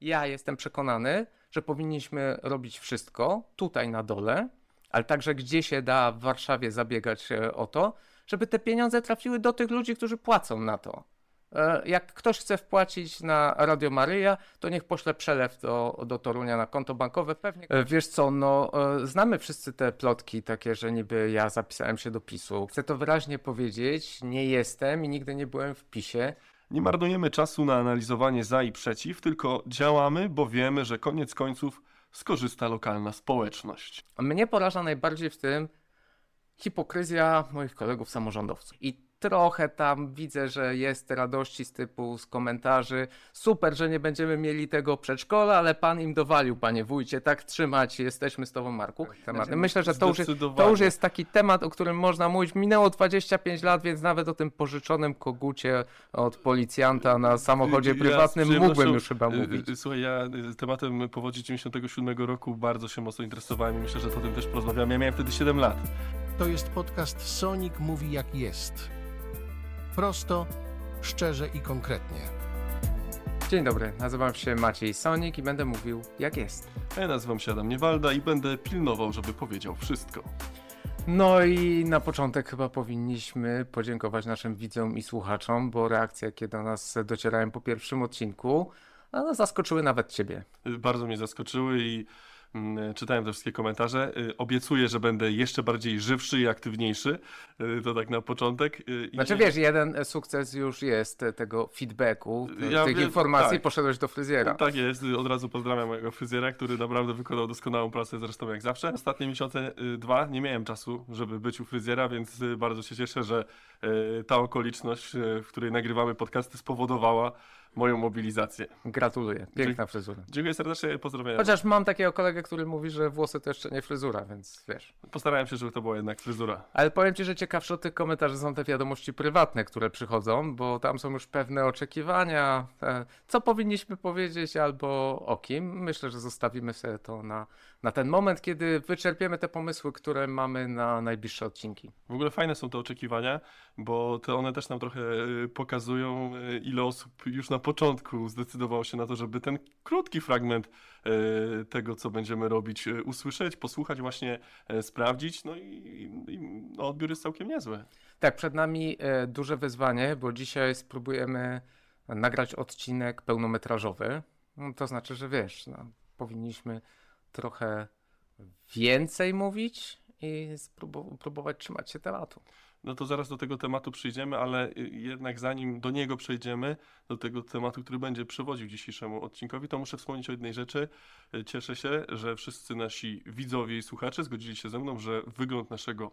Ja jestem przekonany, że powinniśmy robić wszystko tutaj na dole, ale także gdzie się da w Warszawie zabiegać e, o to, żeby te pieniądze trafiły do tych ludzi, którzy płacą na to. E, Jak ktoś chce wpłacić na Radio Maryja, to niech pośle przelew do, do Torunia na konto bankowe. Pewnie. E, Wiesz co, no znamy wszyscy te plotki takie, że niby ja zapisałem się do PiSu. Chcę to wyraźnie powiedzieć, nie jestem i nigdy nie byłem w PiSie. Nie marnujemy czasu na analizowanie za i przeciw, tylko działamy, bo wiemy, że koniec końców skorzysta lokalna społeczność. Mnie poraża najbardziej w tym hipokryzja moich kolegów samorządowców. I trochę tam widzę, że jest radości z typu z komentarzy. Super, że nie będziemy mieli tego przedszkola, ale pan im dowalił, panie wójcie, tak trzymać, jesteśmy z tobą, Marku. Tematy. Myślę, że to już, jest, to już jest taki temat, o którym można mówić. Minęło 25 lat, więc nawet o tym pożyczonym kogucie od policjanta na samochodzie Ja prywatnym mógłbym już chyba y, mówić. y, Słuchaj, ja tematem powodzi 97 roku bardzo się mocno interesowałem i myślę, że o tym też porozmawiamy. Ja miałem wtedy 7 lat. To jest podcast Sonic mówi jak jest. Prosto, szczerze i konkretnie. Dzień dobry, nazywam się Maciej Sonik i będę mówił jak jest. A ja nazywam się Adam Niewalda i będę pilnował, żeby powiedział wszystko. No i na początek chyba powinniśmy podziękować naszym widzom i słuchaczom, bo reakcje, jakie do nas docierają po pierwszym odcinku, no, zaskoczyły nawet ciebie. Bardzo mnie zaskoczyły i czytałem te wszystkie komentarze. Y, Obiecuję, że będę jeszcze bardziej żywszy i aktywniejszy. Y, To tak na początek. Znaczy wiesz, jeden sukces już jest tego feedbacku, Ja tych wiem, informacji, tak. poszedłeś do fryzjera. Tak jest, od razu pozdrawiam mojego fryzjera, który naprawdę wykonał doskonałą pracę, zresztą jak zawsze. Ostatnie miesiące, dwa, nie miałem czasu, żeby być u fryzjera, więc bardzo się cieszę, że ta okoliczność, w której nagrywamy podcasty, spowodowała moją mobilizację. Gratuluję, piękna fryzura. Dziękuję serdecznie, pozdrawiam. Chociaż mam takiego kolegę, który mówi, że włosy to jeszcze nie fryzura, więc wiesz. Postarałem się, żeby to była jednak fryzura. Ale powiem ci, że ciekawsze od tych komentarzy są te wiadomości prywatne, które przychodzą, bo tam są już pewne oczekiwania, e, co powinniśmy powiedzieć albo o kim. Myślę, że zostawimy sobie to na, na ten moment, kiedy wyczerpiemy te pomysły, które mamy na najbliższe odcinki. W ogóle fajne są te oczekiwania, bo te one też nam trochę y, pokazują, y, ile osób już na początku zdecydowało się na to, żeby ten krótki fragment y, tego, co będziemy robić, usłyszeć, posłuchać, właśnie y, sprawdzić. No i, i no, odbiór jest całkiem niezły. Tak, przed nami e, duże wyzwanie, bo dzisiaj spróbujemy nagrać odcinek pełnometrażowy. No, to znaczy, że wiesz, no, powinniśmy trochę więcej mówić i spróbu- próbować trzymać się tematu. No to zaraz do tego tematu przyjdziemy, ale y, jednak zanim do niego przejdziemy, do tego tematu, który będzie przewodził dzisiejszemu odcinkowi, to muszę wspomnieć o jednej rzeczy. Y, Cieszę się, że wszyscy nasi widzowie i słuchacze zgodzili się ze mną, że wygląd naszego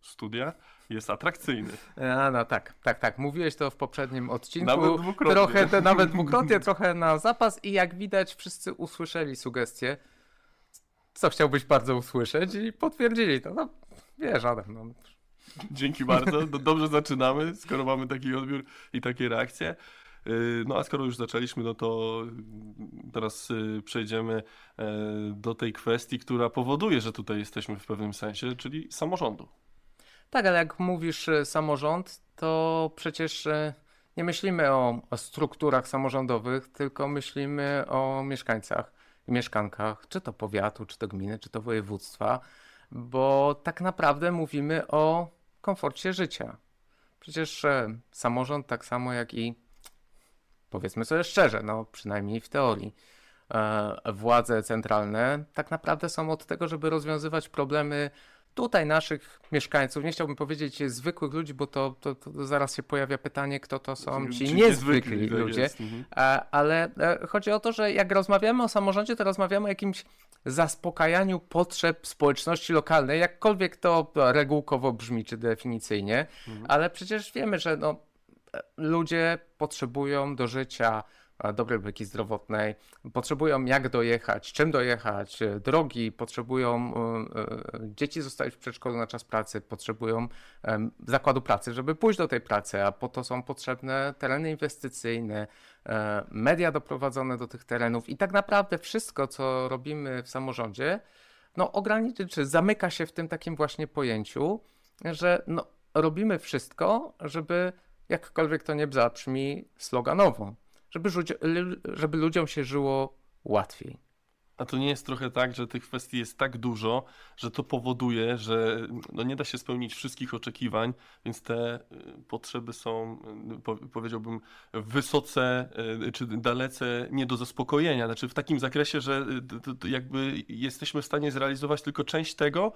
studia jest atrakcyjny. A, no tak, tak, tak. Mówiłeś to w poprzednim odcinku. Nawet dwukrotnie. Trochę, nawet dwukrotnie, trochę na zapas i jak widać wszyscy usłyszeli sugestie, co chciałbyś bardzo usłyszeć i potwierdzili to. No, wiesz, Adam, no, Dzięki bardzo. Do, dobrze zaczynamy, skoro mamy taki odbiór i takie reakcje. Y, No a skoro już zaczęliśmy, no to y, teraz y, przejdziemy e, do tej kwestii, która powoduje, że tutaj jesteśmy w pewnym sensie, czyli samorządu. Tak, ale jak mówisz e, samorząd, to przecież nie myślimy o, o strukturach samorządowych, tylko myślimy o mieszkańcach mieszkankach, czy to powiatu, czy to gminy, czy to województwa, bo tak naprawdę mówimy o komforcie życia. Przecież e, samorząd, tak samo jak i powiedzmy sobie szczerze, no przynajmniej w teorii, e, władze centralne tak naprawdę są od tego, żeby rozwiązywać problemy tutaj naszych mieszkańców, nie chciałbym powiedzieć zwykłych ludzi, bo to, to, to zaraz się pojawia pytanie, kto to są ci niezwykli ludzie. jest, mhm. Ale e, chodzi o to, że jak rozmawiamy o samorządzie, to rozmawiamy o jakimś zaspokajaniu potrzeb społeczności lokalnej, jakkolwiek to regułkowo brzmi czy definicyjnie, ale przecież wiemy, że no, e, ludzie potrzebują do życia dobrej opieki zdrowotnej, potrzebują jak dojechać, czym dojechać, e, drogi, potrzebują e, e, dzieci zostawić w przedszkolu na czas pracy, potrzebują zakładu pracy, żeby pójść do tej pracy, a po to są potrzebne tereny inwestycyjne, e, media doprowadzone do tych terenów i tak naprawdę wszystko, co robimy w samorządzie, no ograniczy, czy zamyka się w tym takim właśnie pojęciu, że no, robimy wszystko, żeby jakkolwiek to nie zabrzmi sloganowo, żeby, żeby ludziom się żyło łatwiej. A to nie jest trochę tak, że tych kwestii jest tak dużo, że to powoduje, że no nie da się spełnić wszystkich oczekiwań, więc te y, potrzeby są, y, po, powiedziałbym, wysoce y, czy dalece nie do zaspokojenia. Znaczy w takim zakresie, że jakby jesteśmy w stanie zrealizować tylko część tego,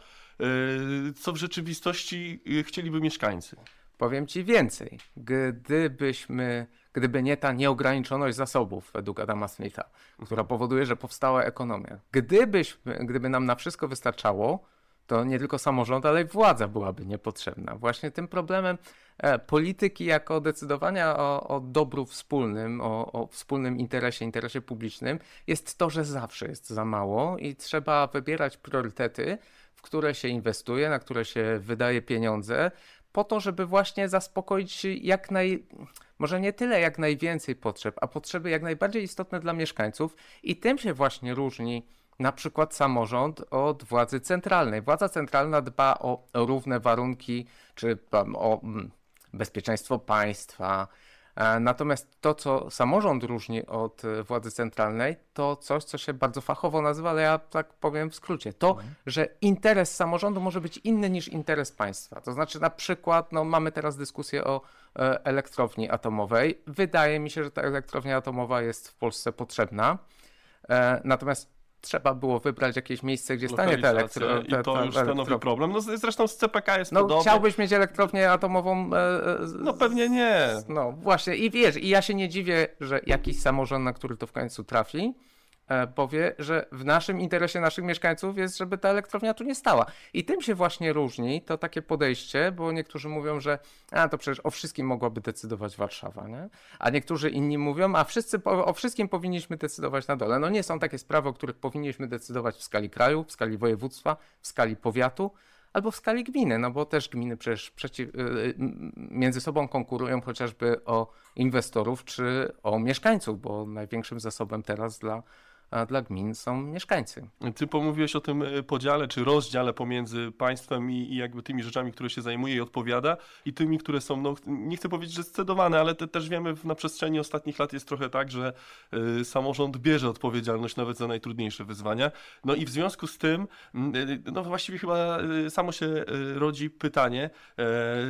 co w rzeczywistości chcieliby mieszkańcy. Powiem ci więcej. Gdybyśmy, gdyby nie ta nieograniczoność zasobów według Adama Smitha, która powoduje, że powstała ekonomia. Gdybyśmy, gdyby nam na wszystko wystarczało, to nie tylko samorząd, ale i władza byłaby niepotrzebna. Właśnie tym problemem e, polityki jako decydowania o, o dobru wspólnym, o, o wspólnym interesie, interesie publicznym, jest to, że zawsze jest za mało i trzeba wybierać priorytety, w które się inwestuje, na które się wydaje pieniądze, po to, żeby właśnie zaspokoić jak naj, może nie tyle jak najwięcej potrzeb, a potrzeby jak najbardziej istotne dla mieszkańców i tym się właśnie różni na przykład samorząd od władzy centralnej. Władza centralna dba o równe warunki, czy o mm, bezpieczeństwo państwa, natomiast to, co samorząd różni od e, władzy centralnej, to coś, co się bardzo fachowo nazywa, ale ja tak powiem w skrócie, to, mhm. że interes samorządu może być inny niż interes państwa. To znaczy, na przykład, no, mamy teraz dyskusję o e, elektrowni atomowej. Wydaje mi się, że ta elektrownia atomowa jest w Polsce potrzebna. Natomiast trzeba było wybrać jakieś miejsce, gdzie stanie ta elektrownia. I to już stanowi problem. No zresztą z CPK jest no, podobnie. Chciałbyś mieć elektrownię atomową? E, e, no pewnie nie. No właśnie i wiesz, i ja się nie dziwię, że jakiś samorząd, na który to w końcu trafi, powie, że w naszym interesie naszych mieszkańców jest, żeby ta elektrownia tu nie stała. I tym się właśnie różni to takie podejście, bo niektórzy mówią, że a to przecież o wszystkim mogłaby decydować Warszawa, nie? A niektórzy inni mówią, a wszyscy o wszystkim powinniśmy decydować na dole. No nie są takie sprawy, o których powinniśmy decydować w skali kraju, w skali województwa, w skali powiatu albo w skali gminy, no bo też gminy przecież przeciw, y, y, między sobą konkurują chociażby o inwestorów czy o mieszkańców, bo największym zasobem teraz dla dla gmin są mieszkańcy. Ty pomówiłeś o tym e, podziale czy rozdziale pomiędzy państwem i, i jakby tymi rzeczami, które się zajmuje i odpowiada i tymi, które są, no, nie chcę powiedzieć, że scedowane, ale te, też wiemy na przestrzeni ostatnich lat jest trochę tak, że y, samorząd bierze odpowiedzialność nawet za najtrudniejsze wyzwania. No i w związku z tym, y, no właściwie chyba y, samo się rodzi pytanie,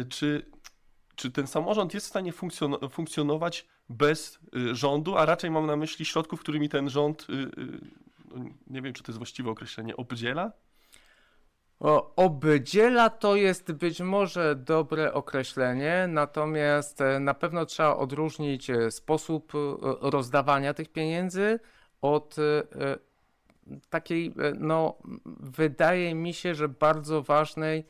czy czy ten samorząd jest w stanie funkcjon funkcjonować bez y, rządu, a raczej mam na myśli środków, którymi ten rząd, y, y, no, nie wiem czy to jest właściwe określenie, obdziela? Obdziela to jest być może dobre określenie, natomiast e, na pewno trzeba odróżnić e, sposób e, rozdawania tych pieniędzy od takiej, no, wydaje mi się, że bardzo ważnej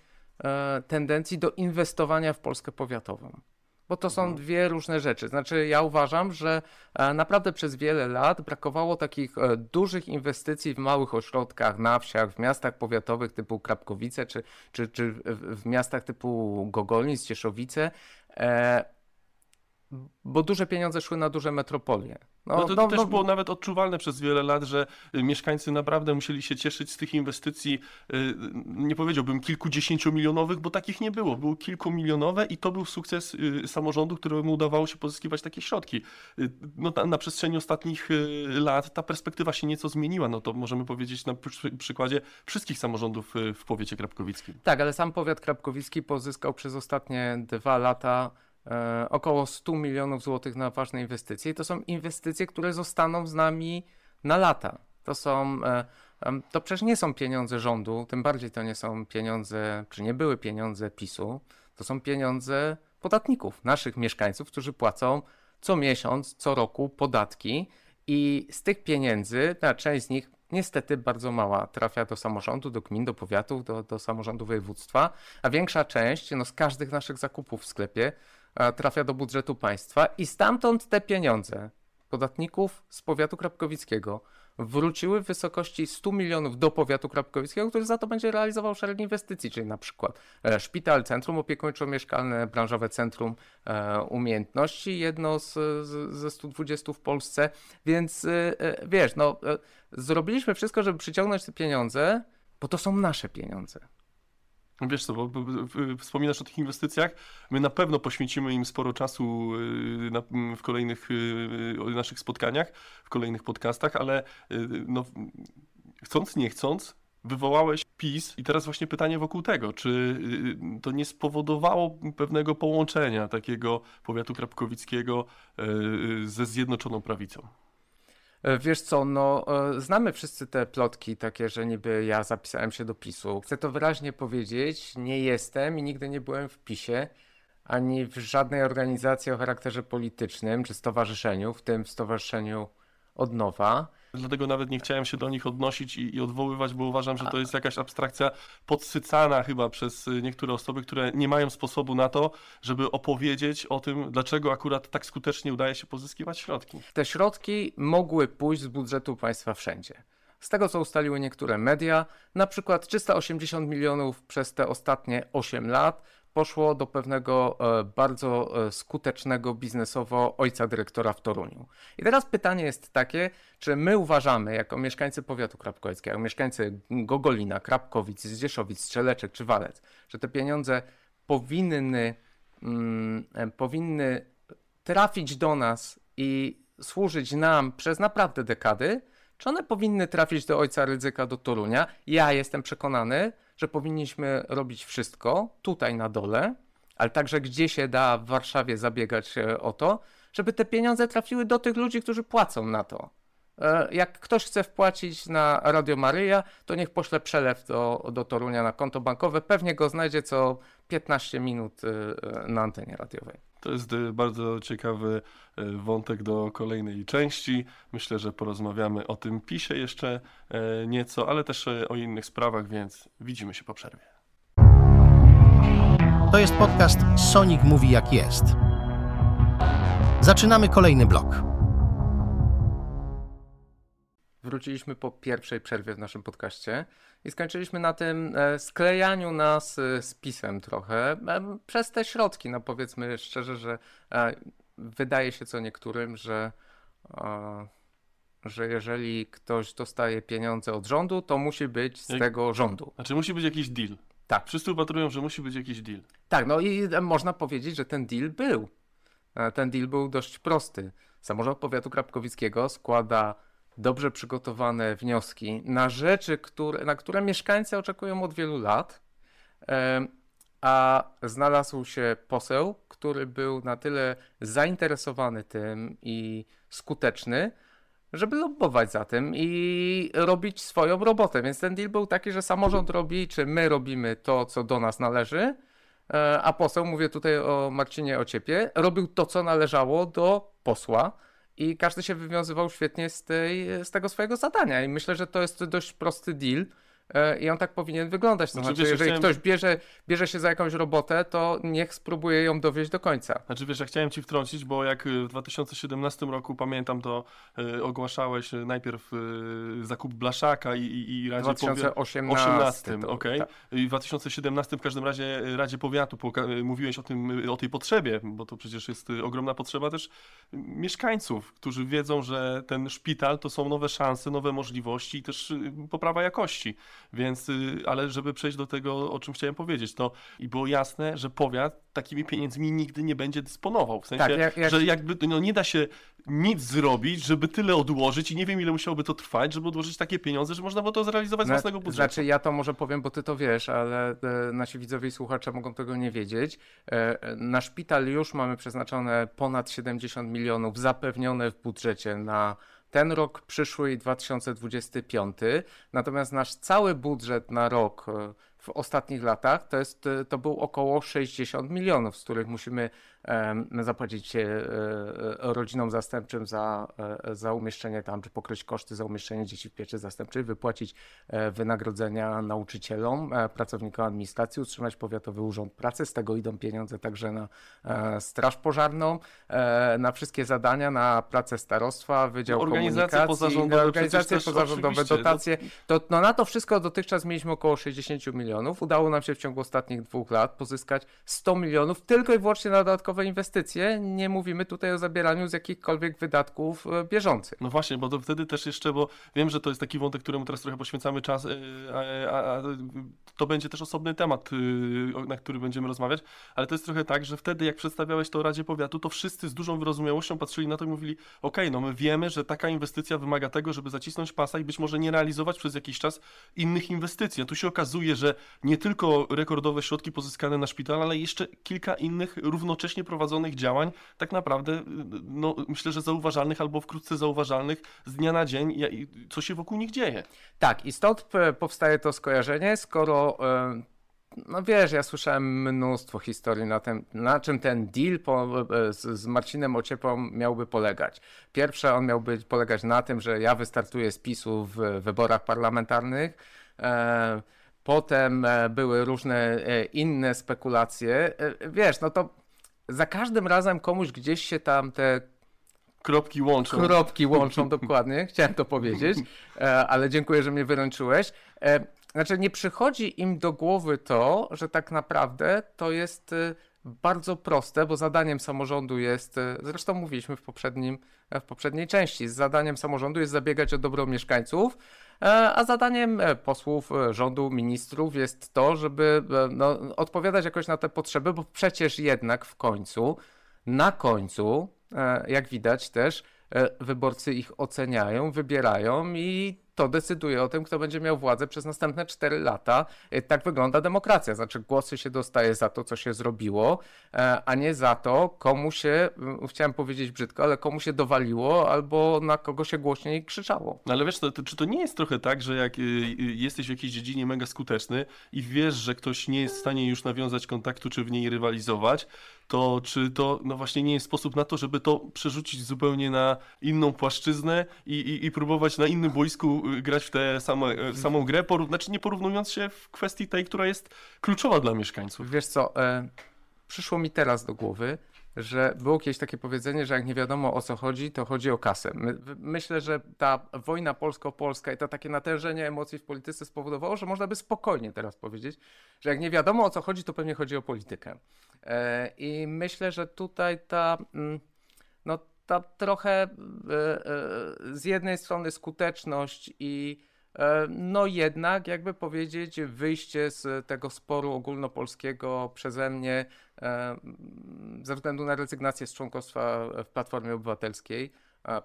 tendencji do inwestowania w Polskę powiatową bo to są mhm. dwie różne rzeczy. Znaczy, ja uważam, że e, naprawdę przez wiele lat brakowało takich e, dużych inwestycji w małych ośrodkach, na wsiach, w miastach powiatowych typu Krapkowice, czy, czy, czy w miastach typu Gogolnic, Cieszowice, e, bo duże pieniądze szły na duże metropolie. No, no to, no, też no, było nawet odczuwalne przez wiele lat, że y, mieszkańcy naprawdę musieli się cieszyć z tych inwestycji, y, nie powiedziałbym kilkudziesięciomilionowych, bo takich nie było. Były kilkumilionowe i to był sukces y, samorządu, któremu udawało się pozyskiwać takie środki. No, na, na przestrzeni ostatnich lat ta perspektywa się nieco zmieniła. No to możemy powiedzieć na przykładzie wszystkich samorządów w powiecie krapkowickim. Tak, ale sam powiat krapkowicki pozyskał przez ostatnie dwa lata około 100 milionów złotych na ważne inwestycje. I to są inwestycje, które zostaną z nami na lata. To są, e, to przecież nie są pieniądze rządu, tym bardziej to nie są pieniądze, czy nie były pieniądze PiSu, to są pieniądze podatników, naszych mieszkańców, którzy płacą co miesiąc, co roku podatki i z tych pieniędzy, ta część z nich niestety bardzo mała trafia do samorządu, do gmin, do powiatów, do, do samorządu województwa, a większa część no, z każdych naszych zakupów w sklepie trafia do budżetu państwa i stamtąd te pieniądze podatników z powiatu krapkowickiego wróciły w wysokości 100 milionów do powiatu krapkowickiego, który za to będzie realizował szereg inwestycji, czyli na przykład e, szpital, centrum opiekuńczo-mieszkalne, branżowe centrum e, umiejętności, jedno z, z, ze 120 w Polsce, więc e, wiesz, no zrobiliśmy wszystko, żeby przyciągnąć te pieniądze, bo to są nasze pieniądze. Wiesz co, bo, wspominasz o tych inwestycjach, my na pewno poświęcimy im sporo czasu y, w kolejnych y, naszych spotkaniach, w kolejnych podcastach, ale y, no, chcąc nie chcąc, wywołałeś PiS i teraz właśnie pytanie wokół tego, czy to nie spowodowało pewnego połączenia takiego powiatu krapkowickiego ze Zjednoczoną Prawicą? E, wiesz co, no e, znamy wszyscy te plotki takie, że niby ja zapisałem się do PiSu. Chcę to wyraźnie powiedzieć, nie jestem i nigdy nie byłem w PiSie, ani w żadnej organizacji o charakterze politycznym czy stowarzyszeniu, w tym stowarzyszeniu Odnowa. Dlatego nawet nie chciałem się do nich odnosić i, i, odwoływać, bo uważam, że to jest jakaś abstrakcja podsycana chyba przez y, niektóre osoby, które nie mają sposobu na to, żeby opowiedzieć o tym, dlaczego akurat tak skutecznie udaje się pozyskiwać środki. Te środki mogły pójść z budżetu państwa wszędzie. Z tego, co ustaliły niektóre media, na przykład 380 milionów przez te ostatnie 8 lat poszło do pewnego e, bardzo e, skutecznego biznesowo ojca dyrektora w Toruniu. I teraz pytanie jest takie, czy my uważamy, jako mieszkańcy powiatu krapkowickiego, mieszkańcy Gogolina, Krapkowic, Zdzieszowic, Strzeleczek czy Walec, że te pieniądze powinny, mm, e, powinny trafić do nas i służyć nam przez naprawdę dekady, czy one powinny trafić do ojca ryzyka do Torunia? Ja jestem przekonany, że powinniśmy robić wszystko tutaj na dole, ale także gdzie się da w Warszawie zabiegać e, o to, żeby te pieniądze trafiły do tych ludzi, którzy płacą na to. E, jak ktoś chce wpłacić na Radio Maryja, to niech pośle przelew do, do Torunia na konto bankowe. Pewnie go znajdzie co 15 minut e, na antenie radiowej. To jest bardzo ciekawy wątek do kolejnej części. Myślę, że porozmawiamy o tym pisie jeszcze nieco, ale też o innych sprawach, więc widzimy się po przerwie. To jest podcast Sonic Mówi Jak Jest. Zaczynamy kolejny blok. Wróciliśmy po pierwszej przerwie w naszym podcaście i skończyliśmy na tym e, sklejaniu nas e, z pisem trochę e, przez te środki. No powiedzmy szczerze, że wydaje się co niektórym, że, że jeżeli ktoś dostaje pieniądze od rządu, to musi być z Jak... tego rządu. Znaczy musi być jakiś deal. Tak. Wszyscy upatrują, że musi być jakiś deal. Tak, no i można powiedzieć, że ten deal był. Ten deal był dość prosty. Samorząd Powiatu Krapkowickiego składa dobrze przygotowane wnioski na rzeczy, które, na które mieszkańcy oczekują od wielu lat, a znalazł się poseł, który był na tyle zainteresowany tym i skuteczny, żeby lobbować za tym i robić swoją robotę. Więc ten deal był taki, że samorząd robi, czy my robimy to, co do nas należy, e, a poseł, mówię tutaj o Marcinie Ociepie, robił to, co należało do posła i każdy się wywiązywał świetnie z, tej, z tego swojego zadania. I myślę, że to jest dość prosty deal. E, I on tak powinien wyglądać. To znaczy, znaczy jeżeli chciałem... ktoś bierze, bierze się za jakąś robotę, to niech spróbuje ją dowieść do końca. Znaczy wiesz, ja chciałem ci wtrącić, bo jak w 2017 roku, pamiętam, to y, ogłaszałeś najpierw y, zakup Blaszaka i, i, i Radzie 2018. Okej. Okay. Tak. I w 2017 w każdym razie Radzie Powiatu mówiłeś o, tym, o tej potrzebie, bo to przecież jest ogromna potrzeba też mieszkańców, którzy wiedzą, że ten szpital to są nowe szanse, nowe możliwości i też poprawa jakości. Więc, y, ale żeby przejść do tego, o czym chciałem powiedzieć, to i było jasne, że powiat takimi pieniędzmi nigdy nie będzie dysponował. W sensie, tak, jak, jak... że jakby no, nie da się nic zrobić, żeby tyle odłożyć i nie wiem, ile musiałoby to trwać, żeby odłożyć takie pieniądze, że można by to zrealizować z własnego budżetu. Znaczy, ja to może powiem, bo ty to wiesz, ale e, nasi widzowie i słuchacze mogą tego nie wiedzieć. E, na szpital już mamy przeznaczone ponad 70 milionów zapewnione w budżecie na ten rok przyszły i 2025. Natomiast nasz cały budżet na rok e, w ostatnich latach to, jest, e, to był około 60 milionów, z których musimy zapłacić e, e, rodzinom zastępczym za, e, za umieszczenie tam, czy pokryć koszty za umieszczenie dzieci w pieczy zastępczej, wypłacić wynagrodzenia nauczycielom, pracownikom administracji, utrzymać Powiatowy Urząd Pracy. Z tego idą pieniądze także na Straż Pożarną, na wszystkie zadania, na pracę starostwa, Wydział organizacje Komunikacji, pozarządowe, organizacje pozarządowe, dotacje. To, no na to wszystko dotychczas mieliśmy około 60 milionów. Udało nam się w ciągu ostatnich dwóch lat pozyskać 100 milionów tylko i wyłącznie na dodatkowe dodatkowe inwestycje. Nie mówimy tutaj o zabieraniu z jakichkolwiek wydatków e, bieżących. No właśnie, bo to wtedy też jeszcze, bo wiem, że to jest taki wątek, któremu teraz trochę poświęcamy czas, yy, a, a, a to będzie też osobny temat, o- na który będziemy rozmawiać, ale to jest trochę tak, że wtedy jak przedstawiałeś to Radzie Powiatu, to wszyscy z dużą wyrozumiałością patrzyli na to i mówili, okej, no my wiemy, że taka inwestycja wymaga tego, żeby zacisnąć pasa i być może nie realizować przez jakiś czas innych inwestycji. A tu się okazuje, że nie tylko rekordowe środki pozyskane na szpital, ale jeszcze kilka innych równocześnie prowadzonych działań, tak naprawdę, y, no myślę, że zauważalnych albo wkrótce zauważalnych z dnia na dzień, co się wokół nich dzieje. Tak, i stąd p- powstaje to skojarzenie, skoro. e, No wiesz, ja słyszałem mnóstwo historii na, tym, na czym ten deal po, e, z, z Marcinem Ociepą miałby polegać. Pierwsze, on miałby polegać na tym, że ja wystartuję z PiSu w wyborach parlamentarnych. E, potem e, były różne e, inne spekulacje. E, wiesz, no to za każdym razem komuś gdzieś się tam te Kropki łączą. Kropki łączą dokładnie, chciałem to powiedzieć, e, ale dziękuję, że mnie wyręczyłeś. E, Znaczy, nie przychodzi im do głowy to, że tak naprawdę to jest e, bardzo proste, bo zadaniem samorządu jest, zresztą mówiliśmy w, poprzednim, w poprzedniej części, zadaniem samorządu jest zabiegać o dobro mieszkańców, a zadaniem e, posłów, e, rządu, ministrów jest to, żeby e, no, odpowiadać jakoś na te potrzeby, bo przecież jednak w końcu, na końcu, e, jak widać też, e, wyborcy ich oceniają, wybierają i to decyduje o tym, kto będzie miał władzę przez następne 4 lata. E, Tak wygląda demokracja. Znaczy, głosy się dostaje za to, co się zrobiło, e, a nie za to, komu się, chciałem powiedzieć brzydko, ale komu się dowaliło albo na kogo się głośniej krzyczało. No ale wiesz, to, to, czy to nie jest trochę tak, że jak y, y, jesteś w jakiejś dziedzinie mega skuteczny i wiesz, że ktoś nie jest w stanie już nawiązać kontaktu czy w niej rywalizować, to czy to no właśnie nie jest sposób na to, żeby to przerzucić zupełnie na inną płaszczyznę i, i, i próbować na innym boisku y, grać w tę same, w samą grę, porów, znaczy nie porównując się w kwestii tej, która jest kluczowa dla mieszkańców. Wiesz co, e, przyszło mi teraz do głowy, że było kiedyś takie powiedzenie, że jak nie wiadomo o co chodzi, to chodzi o kasę. My, myślę, że ta wojna polsko-polska i to takie natężenie emocji w polityce spowodowało, że można by spokojnie teraz powiedzieć, że jak nie wiadomo o co chodzi, to pewnie chodzi o politykę. E, I myślę, że tutaj ta, mm, ta trochę e, e, z jednej strony skuteczność i E, No jednak, jakby powiedzieć, wyjście z tego sporu ogólnopolskiego przeze mnie ze względu na rezygnację z członkostwa w Platformie Obywatelskiej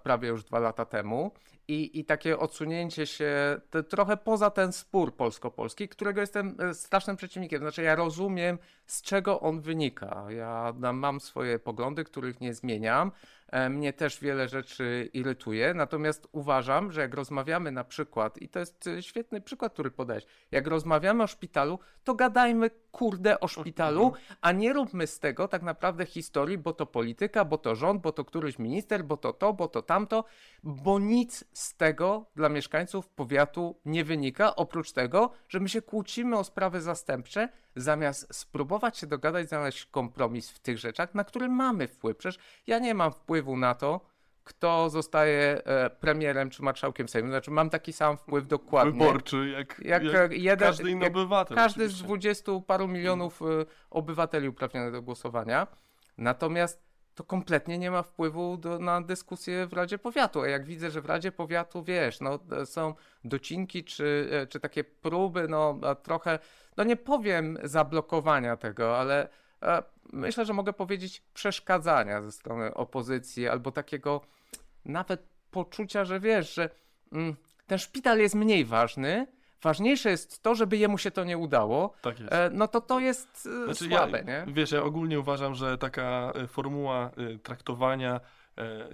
prawie już dwa lata temu i, i takie odsunięcie się trochę poza ten spór polsko-polski, którego jestem e, strasznym przeciwnikiem. Znaczy ja rozumiem, z czego on wynika. Ja mam swoje poglądy, których nie zmieniam. E, Mnie też wiele rzeczy irytuje, natomiast uważam, że jak rozmawiamy na przykład, i to jest e, świetny przykład, który podałeś, jak rozmawiamy o szpitalu, to gadajmy kurde o szpitalu, a nie róbmy z tego tak naprawdę historii, bo to polityka, bo to rząd, bo to któryś minister, bo to to, bo to tamto, bo nic z tego dla mieszkańców powiatu nie wynika, oprócz tego, że my się kłócimy o sprawy zastępcze, zamiast spróbować się dogadać, znaleźć kompromis w tych rzeczach, na które mamy wpływ. Przecież ja nie mam wpływu na to, kto zostaje e, premierem czy marszałkiem Sejmu. Znaczy mam taki sam wpływ dokładnie. Wyborczy, jak, Jak, jak, jeden, każdy inny jak obywatel. każdy z oczywiście. dwudziestu paru milionów y, obywateli uprawnionych do głosowania. Natomiast to kompletnie nie ma wpływu do, na dyskusję w Radzie Powiatu. A jak widzę, że w Radzie Powiatu, wiesz, no, e, są docinki czy, e, czy takie próby, no trochę, no nie powiem zablokowania tego, ale e, myślę, że mogę powiedzieć przeszkadzania ze strony opozycji albo takiego nawet poczucia, że wiesz, że mm, ten szpital jest mniej ważny, ważniejsze jest to, żeby jemu się to nie udało, Tak e, no to to jest e, Znaczy, słabe, ja, nie? Wiesz, ja ogólnie uważam, że taka e, formuła traktowania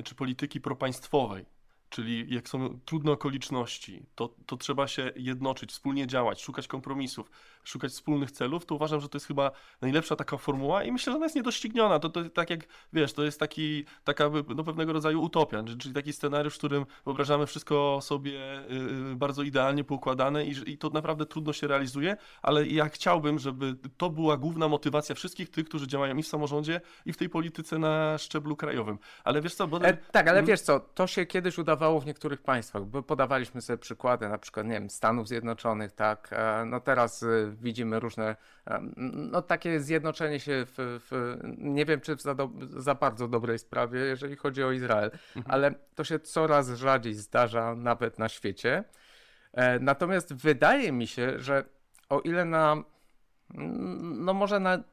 czy polityki propaństwowej, czyli jak są trudne okoliczności, to, to trzeba się jednoczyć, wspólnie działać, szukać kompromisów, szukać wspólnych celów, to uważam, że to jest chyba najlepsza taka formuła i myślę, że ona jest niedościgniona. To, to tak jak, wiesz, to jest taki, taka no, pewnego rodzaju utopia, czyli taki scenariusz, w którym wyobrażamy wszystko sobie y, y, bardzo idealnie poukładane i, i to naprawdę trudno się realizuje, ale ja chciałbym, żeby to była główna motywacja wszystkich tych, którzy działają i w samorządzie, i w tej polityce na szczeblu krajowym. Ale wiesz co, bo... E, tak, ale Mhm. wiesz co, to się kiedyś udawało w niektórych państwach, bo podawaliśmy sobie przykłady, na przykład, nie wiem, Stanów Zjednoczonych, tak, e, no teraz y, widzimy różne, no takie zjednoczenie się w, w nie wiem, czy w za, do, za bardzo dobrej sprawie, jeżeli chodzi o Izrael, ale to się coraz rzadziej zdarza nawet na świecie. E, Natomiast wydaje mi się, że o ile na, no może na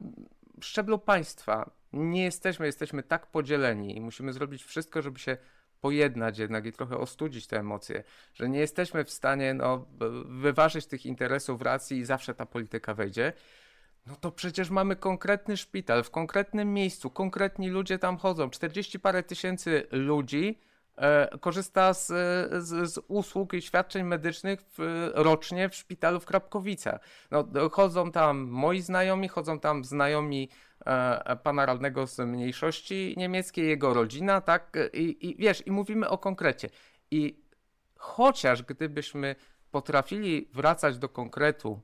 szczeblu państwa nie jesteśmy, jesteśmy tak podzieleni i musimy zrobić wszystko, żeby się pojednać jednak i trochę ostudzić te emocje, że nie jesteśmy w stanie no, wyważyć tych interesów, racji i zawsze ta polityka wejdzie, no to przecież mamy konkretny szpital w konkretnym miejscu, konkretni ludzie tam chodzą, 40 parę tysięcy ludzi e, korzysta z, z, z usług i świadczeń medycznych w, rocznie w szpitalu w Krapkowicach. No, chodzą tam moi znajomi, chodzą tam znajomi pana radnego z mniejszości niemieckiej, jego rodzina, tak? I, I wiesz, i mówimy o konkrecie. I chociaż gdybyśmy potrafili wracać do konkretu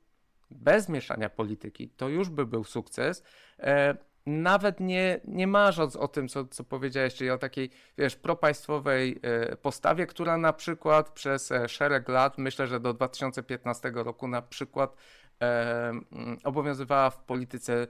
bez mieszania polityki, to już by był sukces. E, nawet nie, nie marząc o tym, co, co powiedziałeś, czyli o takiej, wiesz, propaństwowej e, postawie, która na przykład przez e, szereg lat, myślę, że do 2015 roku na przykład e, mm, obowiązywała w polityce e,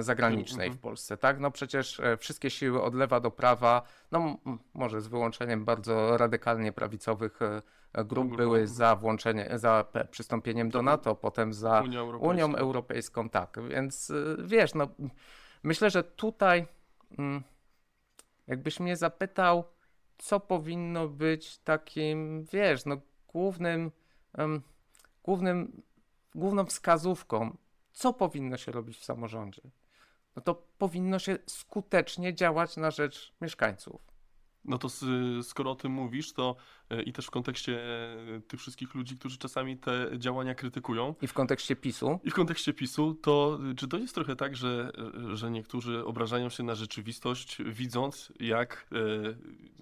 zagranicznej Mhm. w Polsce, tak? No przecież e, wszystkie siły od lewa do prawa, no może z wyłączeniem bardzo radykalnie prawicowych e, e, grup były mhm. za włączenie, za przystąpieniem do NATO, potem za Unia Europejska. Unią Europejską, tak. Więc wiesz, no myślę, że tutaj mm, jakbyś mnie zapytał, co powinno być takim, wiesz, no głównym, głównym, główną wskazówką, co powinno się robić w samorządzie, no to powinno się skutecznie działać na rzecz mieszkańców. No to skoro o tym mówisz, to i też w kontekście e, tych wszystkich ludzi, którzy czasami te działania krytykują, I w kontekście PiSu, i w kontekście PiSu, to y, czy to jest trochę tak, że, że niektórzy obrażają się na rzeczywistość, widząc jak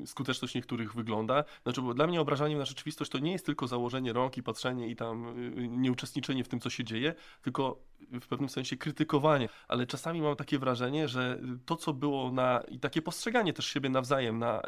e, skuteczność niektórych wygląda? Znaczy, bo dla mnie obrażanie na rzeczywistość to nie jest tylko założenie rąk i patrzenie i tam nieuczestniczenie w tym, co się dzieje, tylko w pewnym sensie krytykowanie. Ale czasami mam takie wrażenie, że to, co było na, i takie postrzeganie też siebie nawzajem na,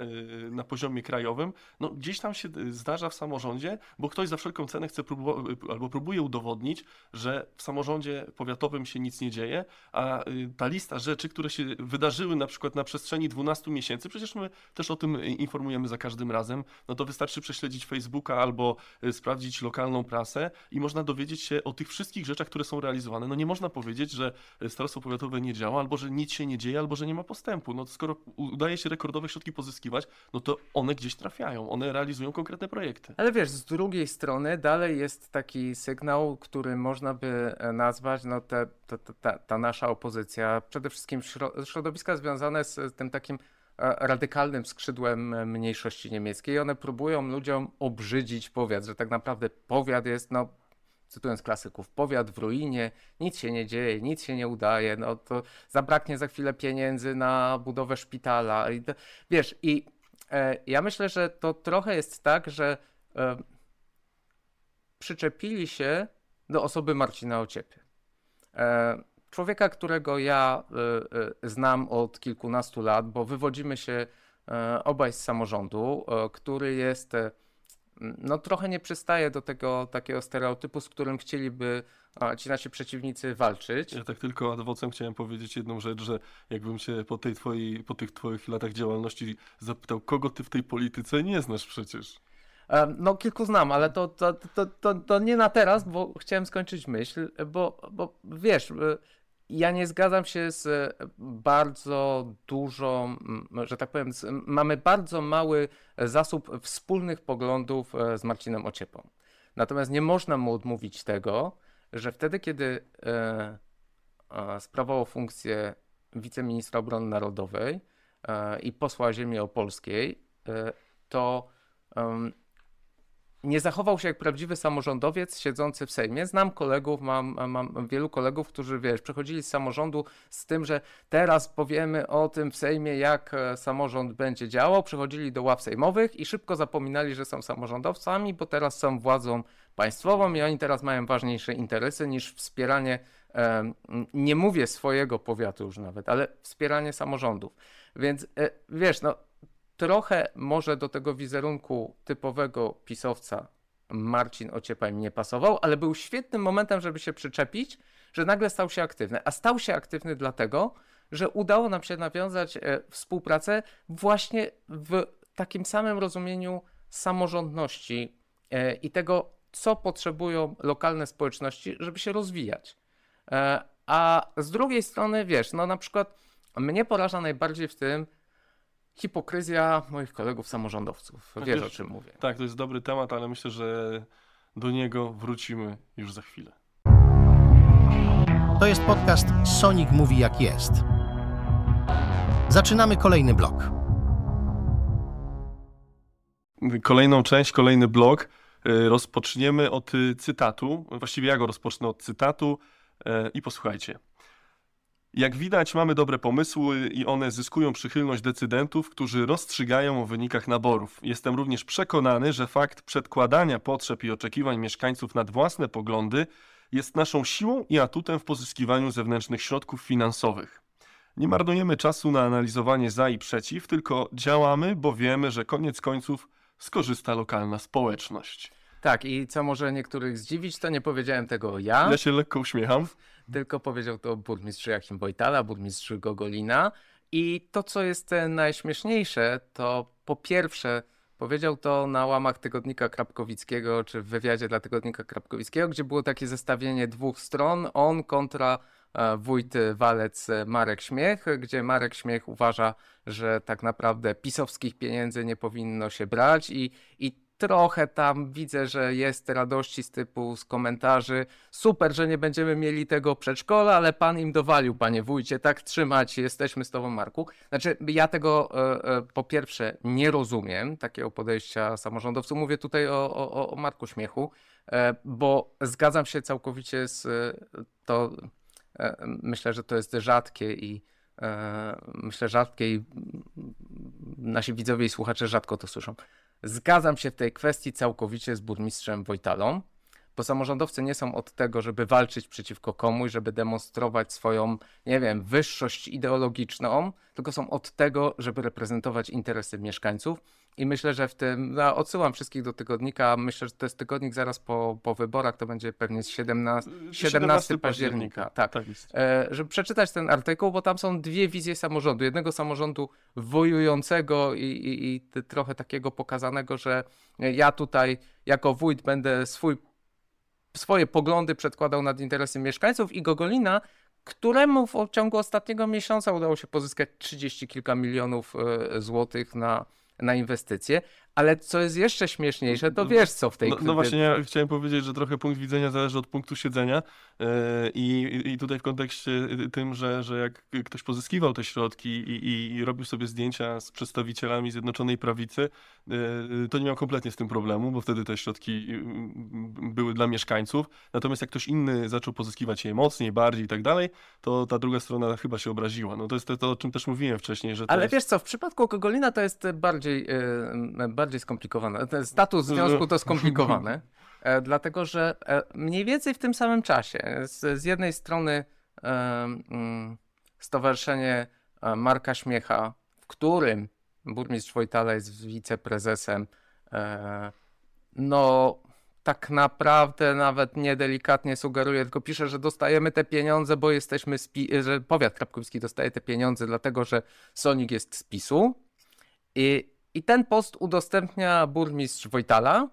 na poziomie krajowym, no gdzieś tam się y, zdarza w samorządzie, bo ktoś za wszelką cenę chce próbować, albo próbuje udowodnić, że w samorządzie powiatowym się nic nie dzieje, a y, ta lista rzeczy, które się wydarzyły na przykład na przestrzeni 12 miesięcy, przecież my też o tym y, informujemy za każdym razem, no to wystarczy prześledzić Facebooka albo y, sprawdzić lokalną prasę i można dowiedzieć się o tych wszystkich rzeczach, które są realizowane. No nie można powiedzieć, że y, starostwo powiatowe nie działa, albo że nic się nie dzieje, albo że nie ma postępu. No skoro udaje się rekordowe środki pozyskiwać, no to one gdzieś trafiają, one realizują konkretne projekty. Ale wiesz, z drugiej strony dalej jest taki sygnał, który można by e, nazwać, no te, to, to, ta, ta nasza opozycja, przede wszystkim śro- środowiska związane z tym takim e, radykalnym skrzydłem e, mniejszości niemieckiej. One próbują ludziom obrzydzić powiat, że tak naprawdę powiat jest, no cytując klasyków, powiat w ruinie, nic się nie dzieje, nic się nie udaje, no to zabraknie za chwilę pieniędzy na budowę szpitala. I to, wiesz, i ja myślę, że to trochę jest tak, że e, przyczepili się do osoby Marcina Ociepy. E, człowieka, którego ja e, e, znam od kilkunastu lat, bo wywodzimy się e, obaj z samorządu, e, który jest, e, no trochę nie przystaje do tego takiego stereotypu, z którym chcieliby ci nasi przeciwnicy walczyć. Ja tak tylko ad vocem chciałem powiedzieć jedną rzecz, że jakbym się po, tej twojej, po tych twoich latach działalności zapytał, kogo ty w tej polityce nie znasz przecież. No, kilku znam, ale to, to, to, to, to nie na teraz, bo chciałem skończyć myśl, bo, bo wiesz, e, ja nie zgadzam się z e, bardzo dużą, że tak powiem, z, mamy bardzo mały zasób wspólnych poglądów e, z Marcinem Ociepą. Natomiast nie można mu odmówić tego, że wtedy, kiedy e, e, sprawował funkcję wiceministra obrony narodowej e, i posła ziemi opolskiej, e, to nie zachował się jak prawdziwy samorządowiec siedzący w Sejmie. Znam kolegów, mam, mam wielu kolegów, którzy wiesz, przechodzili z samorządu z tym, że teraz powiemy o tym w Sejmie, jak e, samorząd będzie działał. Przechodzili do ław sejmowych i szybko zapominali, że są samorządowcami, bo teraz są władzą państwową i oni teraz mają ważniejsze interesy niż wspieranie, em, nie mówię swojego powiatu już nawet, ale wspieranie samorządów. Więc e, wiesz, no trochę może do tego wizerunku typowego pisowca Marcin Ociepa im nie pasował, ale był świetnym momentem, żeby się przyczepić, że nagle stał się aktywny. A stał się aktywny dlatego, że udało nam się nawiązać e, współpracę właśnie w takim samym rozumieniu samorządności e, i tego, co potrzebują lokalne społeczności, żeby się rozwijać. E, a z drugiej strony, wiesz, no na przykład mnie poraża najbardziej w tym hipokryzja moich kolegów samorządowców. Wiesz Chociaż- o czym mówię. Tak, to jest dobry temat, ale myślę, że do niego wrócimy już za chwilę. To jest podcast Sonic Mówi Jak Jest. Zaczynamy kolejny blok. Kolejną część, kolejny blok y, rozpoczniemy od cytatu. Właściwie ja go rozpocznę od cytatu y, i posłuchajcie. Jak widać, mamy dobre pomysły i one zyskują przychylność decydentów, którzy rozstrzygają o wynikach naborów. Jestem również przekonany, że fakt przedkładania potrzeb i oczekiwań mieszkańców nad własne poglądy jest naszą siłą i atutem w pozyskiwaniu zewnętrznych środków finansowych. Nie marnujemy czasu na analizowanie za i przeciw, tylko działamy, bo wiemy, że koniec końców skorzysta lokalna społeczność. Tak, i co może niektórych zdziwić, to nie powiedziałem tego ja, Ja się lekko uśmiecham. tylko powiedział to burmistrz Joachim Wojtala, burmistrz Gogolina. I to, co jest najśmieszniejsze, to po pierwsze powiedział to na łamach Tygodnika Krapkowickiego, czy w wywiadzie dla Tygodnika Krapkowickiego, gdzie było takie zestawienie dwóch stron, on kontra e, wójt Walec Marek Śmiech, gdzie Marek Śmiech uważa, że tak naprawdę pisowskich pieniędzy nie powinno się brać i, i trochę tam widzę, że jest radości z typu z komentarzy. Super, że nie będziemy mieli tego przedszkola, ale pan im dowalił, panie wójcie, tak trzymać, jesteśmy z tobą, Marku. Znaczy, ja tego e, e, po pierwsze nie rozumiem, takiego podejścia samorządowców. Mówię tutaj o, o, o Marku Śmiechu, e, bo zgadzam się całkowicie z to. Myślę, że to jest rzadkie i myślę rzadkie i nasi widzowie i słuchacze rzadko to słyszą. Zgadzam się w tej kwestii całkowicie z burmistrzem Wojtalą, bo samorządowcy nie są od tego, żeby walczyć przeciwko komuś, żeby demonstrować swoją, nie wiem, wyższość ideologiczną, tylko są od tego, żeby reprezentować interesy mieszkańców. I myślę, że w tym, no, odsyłam wszystkich do tygodnika, myślę, że to jest tygodnik zaraz po, po wyborach, to będzie pewnie z 17, 17 października. Tak, tak jest. e, żeby przeczytać ten artykuł, bo tam są dwie wizje samorządu. Jednego samorządu wojującego i, i, i trochę takiego pokazanego, że ja tutaj jako wójt będę swój, swoje poglądy przedkładał nad interesy mieszkańców i Gogolina, któremu w ciągu ostatniego miesiąca udało się pozyskać 30 kilka milionów e, złotych na, na inwestycje. Ale co jest jeszcze śmieszniejsze, to No, wiesz co w tej No, no właśnie, ja chciałem powiedzieć, że trochę punkt widzenia zależy od punktu siedzenia yy, i, i tutaj w kontekście tym, że, że jak ktoś pozyskiwał te środki i, i, i robił sobie zdjęcia z przedstawicielami Zjednoczonej Prawicy, yy, to nie miał kompletnie z tym problemu, bo wtedy te środki były dla mieszkańców. Natomiast jak ktoś inny zaczął pozyskiwać je mocniej, bardziej i tak dalej, to ta druga strona chyba się obraziła. No to jest to, to o czym też mówiłem wcześniej, że Ale jest... wiesz co, w przypadku Gogolina to jest bardziej, e, bardziej skomplikowane. Ten status związku to skomplikowane, e, dlatego że e, mniej więcej w tym samym czasie z, z jednej strony e, mm, Stowarzyszenie Marka Śmiecha, w którym burmistrz Wojtala jest wiceprezesem, no tak naprawdę nawet niedelikatnie sugeruje, tylko pisze, że dostajemy te pieniądze, bo jesteśmy, że powiat krapkowski dostaje te pieniądze, dlatego że Sonik jest z PiSu. I, I ten post udostępnia burmistrz Wojtala.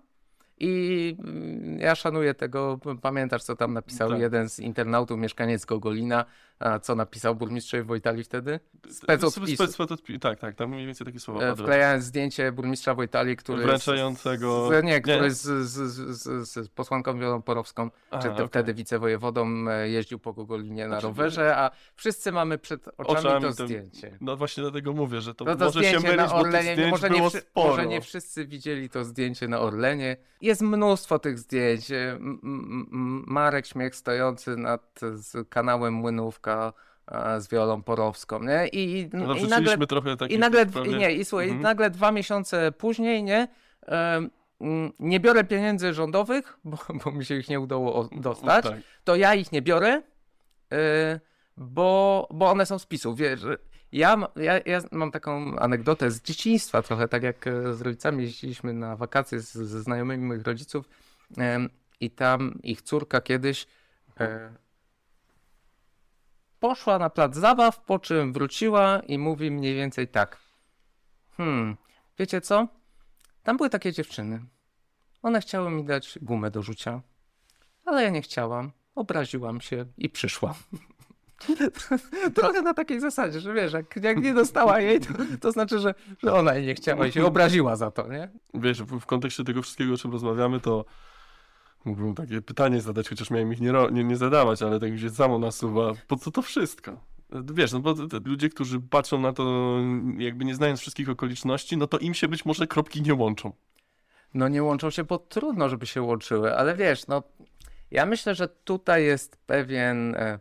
I mm, ja szanuję tego. Pamiętasz, co tam napisał Tak. jeden z internautów, mieszkaniec Gogolina, a co napisał burmistrzowi Wojtali wtedy? Spec od PiSu. Spec, spec od PiSu. Tak, tak, tam mniej więcej takie słowa E. Wklejając zdjęcie burmistrza Wojtali, który. Wręczającego- Z, nie, który nie. Z, z, z, z, posłanką Wioną Porowską, A, czy okej. wtedy wicewojewodą, e, jeździł po Gogolinie na Znaczy, rowerze, a wszyscy mamy przed oczami, Oczami to zdjęcie. No właśnie dlatego mówię, że to, No to może się mylić, na bo Orlenie, nie, zdjęć może, nie wszy- może nie wszyscy widzieli to zdjęcie na Orlenie. Jest mnóstwo tych zdjęć. M- Marek Śmiech stojący nad z kanałem Młynówka e, z Wiolą Porowską, nie? I, No, i nagle trochę takich i nagle, pewnie- nie, i słuchaj, Mhm. nagle dwa miesiące później, nie, mm, nie biorę pieniędzy rządowych, bo, bo mi się ich nie udało dostać, Tak. to ja ich nie biorę, y, bo, bo one są z PiSu, wiesz, Ja, ja, ja mam taką anegdotę z dzieciństwa trochę, tak jak e, z rodzicami jeździliśmy na wakacje z, ze znajomymi moich rodziców i tam ich córka kiedyś e, poszła na plac zabaw, po czym wróciła i mówi mniej więcej tak. Hmm, wiecie co? Tam były takie dziewczyny. One chciały mi dać gumę do rzucia, ale ja nie chciałam. Obraziłam się i przyszłam. Trochę na takiej zasadzie, że wiesz, jak, jak nie dostała jej, to, to znaczy, że, że ona jej nie chciała i się obraziła za to, nie? Wiesz, w, w kontekście tego wszystkiego, o czym rozmawiamy, to mógłbym takie pytanie zadać, chociaż miałem ich nie, nie, nie zadawać, ale tak mi się samo nasuwa. Po co to wszystko? Wiesz, no bo te ludzie, którzy patrzą na to, jakby nie znając wszystkich okoliczności, no to im się być może kropki nie łączą. No nie łączą się, bo trudno, żeby się łączyły, ale wiesz, no ja myślę, że tutaj jest pewien. E,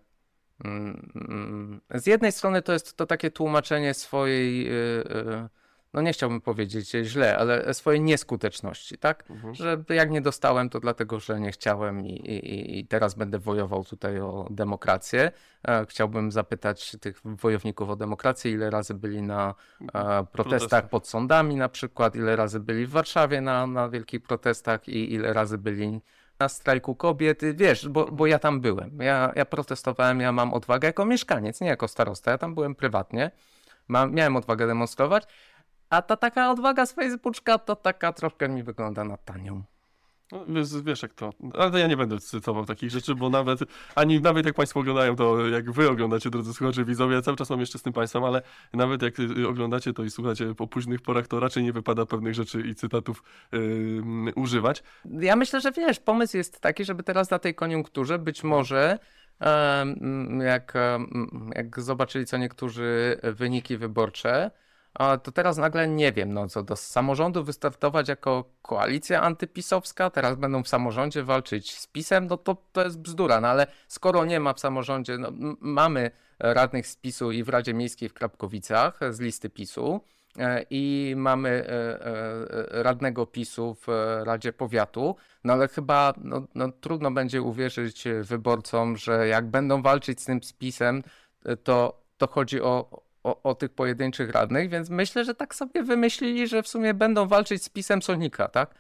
mm, mm, z jednej strony to jest to takie tłumaczenie swojej, e, e, no nie chciałbym powiedzieć źle, ale swojej nieskuteczności, tak? Mhm. Że jak nie dostałem, to dlatego, że nie chciałem i, i, i teraz będę wojował tutaj o demokrację. E, Chciałbym zapytać tych wojowników o demokrację, ile razy byli na e, protestach Protestach. pod sądami na przykład, ile razy byli w Warszawie na, na wielkich protestach i ile razy byli na strajku kobiet, wiesz, bo, bo ja tam byłem. Ja, ja protestowałem, ja mam odwagę jako mieszkaniec, nie jako starosta, ja tam byłem prywatnie. Mam, miałem odwagę demonstrować, a ta taka odwaga z Facebooka to taka troszkę mi wygląda na tanią. No, wiesz, wiesz jak to. Ale ja nie będę cytował takich rzeczy, bo nawet, ani nawet jak Państwo oglądają, to jak Wy oglądacie, drodzy słuchacze, widzowie, ja cały czas mam jeszcze z tym Państwem, ale nawet jak y, oglądacie to i słuchacie po późnych porach, to raczej nie wypada pewnych rzeczy i cytatów ym, używać. Ja myślę, że wiesz, pomysł jest taki, żeby teraz na tej koniunkturze być może jak, jak zobaczyli co niektórzy wyniki wyborcze, to teraz nagle nie wiem, no co do samorządu wystartować jako koalicja antypisowska, teraz będą w samorządzie walczyć z PiSem, no to, to jest bzdura, no ale skoro nie ma w samorządzie, no, mamy radnych z PiSu i w Radzie Miejskiej w Krapkowicach z listy PiSu, E, i mamy e, e, radnego PiSu w Radzie Powiatu, no ale chyba no, no, trudno będzie uwierzyć wyborcom, że jak będą walczyć z tym z PiSem, e, to, to chodzi o, o, o tych pojedynczych radnych, więc myślę, że tak sobie wymyślili, że w sumie będą walczyć z PiSem Sonika, tak?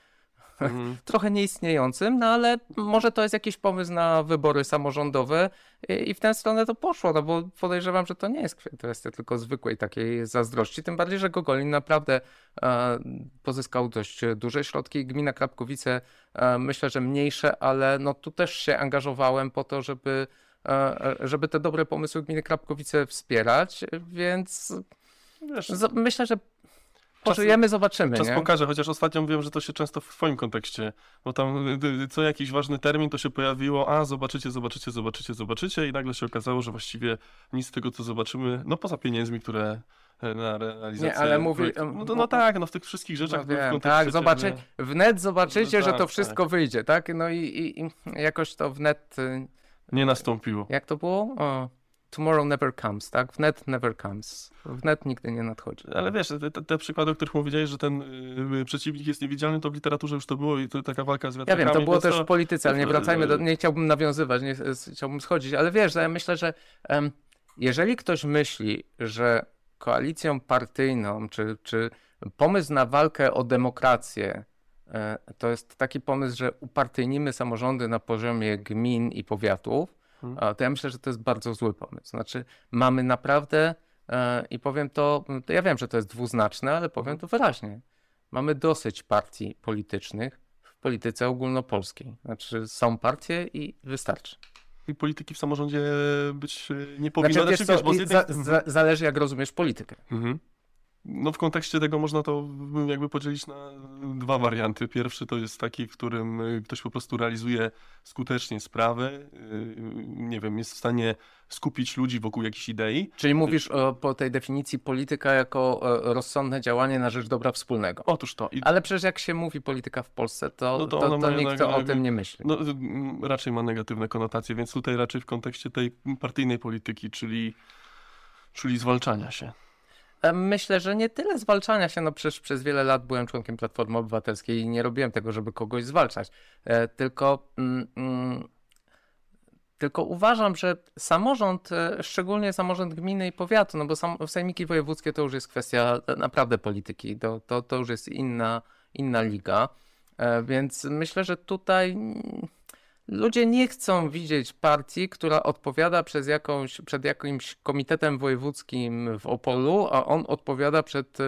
Mhm. Trochę nieistniejącym, no ale może to jest jakiś pomysł na wybory samorządowe i, i w tę stronę to poszło, no bo podejrzewam, że to nie jest kwestia tylko zwykłej takiej zazdrości, tym bardziej, że Gogolin naprawdę e, pozyskał dość duże środki. Gmina Krapkowice e, myślę, że mniejsze, ale no tu też się angażowałem po to, żeby, żeby te dobre pomysły gminy Krapkowice wspierać, więc Wiesz, myślę, że pożyjemy, zobaczymy, Czas nie? pokaże, chociaż ostatnio mówiłem, że to się często w twoim kontekście, bo tam y, y, co jakiś ważny termin to się pojawiło, a zobaczycie, zobaczycie, zobaczycie, zobaczycie i nagle się okazało, że właściwie nic z tego, co zobaczymy, no poza pieniędzmi, które e, na realizację Nie, ale mówi- No, to, no tak, no w tych wszystkich rzeczach No w wiem, kontekście tak, zobaczy, wnet zobaczycie, No że tak, to wszystko wyjdzie, tak? No i, i, i jakoś to wnet, y, nie nastąpiło. jak to było? O, tomorrow never comes, tak? Wnet never comes. Wnet nigdy nie nadchodzi. Ale wiesz, te, te, przykłady, o których mówiłeś, że ten y, przeciwnik jest niewidzialny, to w literaturze już to było i to taka walka z Ja wiatrakami. wiem, to było więc też w polityce, ale nie to- wracajmy do, nie chciałbym nawiązywać, nie chciałbym schodzić, ale wiesz, ja myślę, że em, jeżeli ktoś myśli, że koalicją partyjną, czy, czy pomysł na walkę o demokrację, to jest taki pomysł, że upartyjnimy samorządy na poziomie gmin i powiatów, Hmm. a to ja myślę, że to jest bardzo zły pomysł. Znaczy, mamy naprawdę, e, i powiem to, to, ja wiem, że to jest dwuznaczne, ale powiem to wyraźnie. Mamy dosyć partii politycznych w polityce ogólnopolskiej. Znaczy, są partie i wystarczy. I polityki w samorządzie być nie powinno. Znaczy, wiesz Znaczy, co, bo z i jednej- za, za, zależy, jak rozumiesz politykę. Mhm. No w kontekście tego można to jakby podzielić na dwa warianty. Pierwszy to jest taki, w którym y, ktoś po prostu realizuje skutecznie sprawy, y, nie wiem, jest w stanie skupić ludzi wokół jakiejś idei. Czyli mówisz o, po tej definicji polityka jako e, rozsądne działanie na rzecz dobra wspólnego. Otóż to. I, Ale przecież jak się mówi polityka w Polsce, to, No to to, to, nikt o tym nie myśli. no, y, raczej ma negatywne konotacje, więc tutaj raczej w kontekście tej partyjnej polityki, czyli, czyli zwalczania się. Myślę, że nie tyle zwalczania się, no przecież przez wiele lat byłem członkiem Platformy Obywatelskiej i nie robiłem tego, żeby kogoś zwalczać, e, tylko mm, mm, Tylko uważam, że samorząd, e, szczególnie samorząd gminy i powiatu, no bo sam, sejmiki wojewódzkie to już jest kwestia e, naprawdę polityki, to, to, to już jest inna, inna liga. Więc myślę, że tutaj ludzie nie chcą widzieć partii, która odpowiada przez jakąś, przed jakimś komitetem wojewódzkim w Opolu, a on odpowiada przed